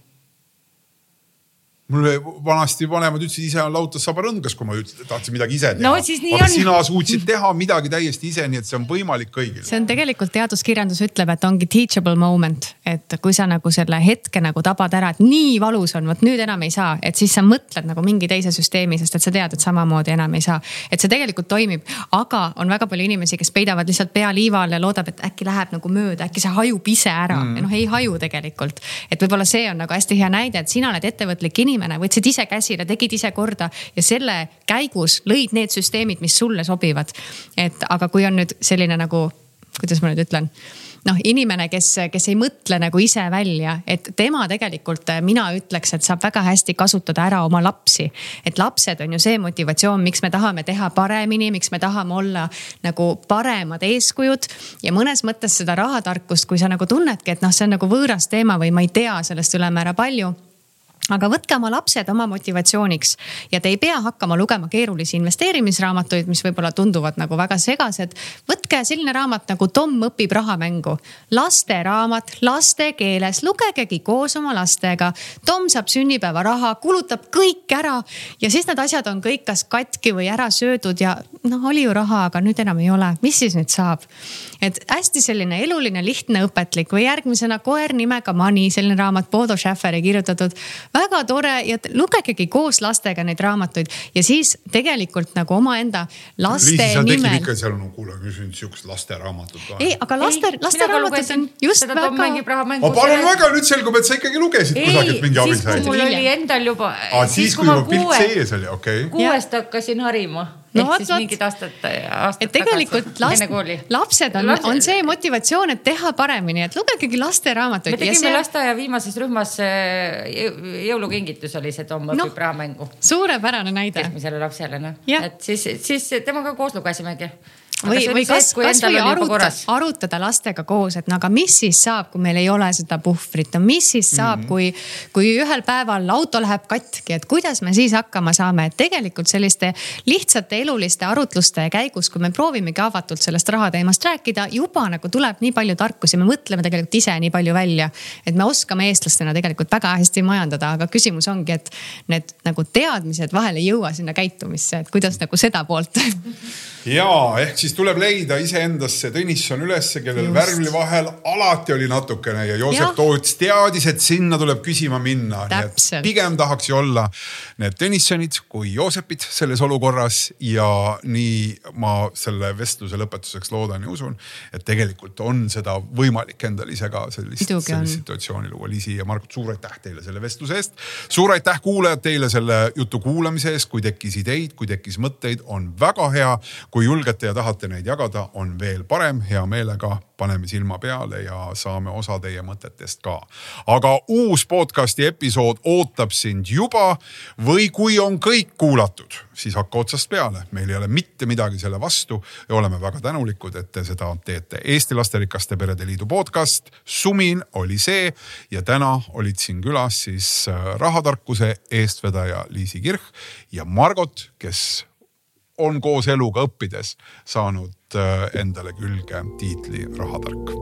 mul vanasti vanemad ütlesid, ise on lautas saba rõngas, kui ma ütlesin, tahtsin midagi ise teha no,. aga on. sina suutsid teha midagi täiesti ise, nii et see on võimalik kõigil. see on tegelikult teaduskirjandus ütleb, et ongi teachable moment, et kui sa nagu selle hetke nagu tabad ära, et nii valus on, vot nüüd enam ei saa, et siis sa mõtled nagu mingi teise süsteemi, sest et sa tead, et samamoodi enam ei saa. et see tegelikult toimib, aga on väga palju inimesi, kes peidavad lihtsalt pea liiva all ja loodab, et äkki läheb nagu mööda, äkki see hajub ise ära mm. ja noh, ei haju tegelikult. et võib-olla see on nagu hästi hea näide, et sina oled ettevõtlik inimene inimene, võtsid ise käsile, tegid ise korda ja selle käigus lõid need süsteemid, mis sulle sobivad. et aga kui on nüüd selline nagu, kuidas ma nüüd ütlen noh, inimene, kes, kes ei mõtle nagu ise välja, et tema tegelikult, mina ütleks, et saab väga hästi kasutada ära oma lapsi. et lapsed on ju see motivatsioon, miks me tahame teha paremini, miks me tahame olla nagu paremad eeskujud. ja mõnes mõttes seda rahatarkust, kui sa nagu tunnedki, et noh, see on nagu võõras teema või ma ei tea sellest ülemäära palju aga võtke oma lapsed oma motivatsiooniks ja te ei pea hakkama lugema keerulisi investeerimisraamatuid, mis võib-olla tunduvad nagu väga segased. võtke selline raamat nagu Tom õpib rahamängu, lasteraamat laste keeles, lugegegi koos oma lastega. Tom saab sünnipäevaraha, kulutab kõik ära ja siis need asjad on kõik kas katki või ära söödud ja noh, oli ju raha, aga nüüd enam ei ole, mis siis nüüd saab? et hästi selline eluline, lihtne, õpetlik või järgmisena Koer nimega Money, selline raamat Bodo Schäfferi kirjutatud väga tore ja lugegegi koos lastega neid raamatuid ja siis tegelikult nagu omaenda laste Liisi, nimel. ikka seal on, kuule, küsin sihukest lasteraamatut ka. ei, aga laste, lasteraamatud on just väga. ma palun väga, nüüd selgub, et sa ikkagi lugesid ei, kusagilt mingi abisaid. mul oli endal juba. siis, kui juba pilt sees oli, okei okay.. kuuest hakkasin harima no, ehk siis mingid aastad, aastad et tegelikult last, lapsed on, on see motivatsioon, et teha paremini, et lugegegi lasteraamatuid. me tegime see... lasteaia viimases rühmas jõulukingitus oli see Tom õpib no, raamängu. suurepärane näide. keskmisele lapsele noh, et siis, siis temaga koos lugesimegi või, või kas, kasvõi arutada, arutada lastega koos, et no aga mis siis saab, kui meil ei ole seda puhvrit, no mis siis saab mm, -hmm. kui, kui ühel päeval auto läheb katki, et kuidas me siis hakkama saame, et tegelikult selliste lihtsate eluliste arutluste käigus, kui me proovimegi avatult sellest rahateemast rääkida, juba nagu tuleb nii palju tarkusi, me mõtleme tegelikult ise nii palju välja. et me oskame eestlastena tegelikult väga hästi majandada, aga küsimus ongi, et need nagu teadmised vahel ei jõua sinna käitumisse, et kuidas nagu seda poolt ja ehk siis tuleb leida iseendasse Tõnisson ülesse, kellel värvli vahel alati oli natukene ja Joosep. Toots teadis, et sinna tuleb küsima minna. pigem tahaks ju olla need Tõnissonid kui Joosepid selles olukorras ja nii ma selle vestluse lõpetuseks loodan ja usun, et tegelikult on seda võimalik endal ise ka sellist, sellist situatsiooni luua. Liisi ja Margot, suur aitäh teile selle vestluse eest. suur aitäh kuulajad teile selle jutu kuulamise eest, kui tekkis ideid, kui tekkis mõtteid, on väga hea kui julgete ja tahate neid jagada, on veel parem, hea meelega paneme silma peale ja saame osa teie mõtetest ka. aga uus podcast'i episood ootab sind juba või kui on kõik kuulatud, siis hakka otsast peale, meil ei ole mitte midagi selle vastu ja oleme väga tänulikud, et te seda teete. Eesti Lasterikaste Perede Liidu podcast Sumin oli see ja täna olid siin külas siis äh, rahatarkuse eestvedaja Liisi Kirch ja Margot, kes on koos eluga õppides saanud äh, endale külge tiitli rahatark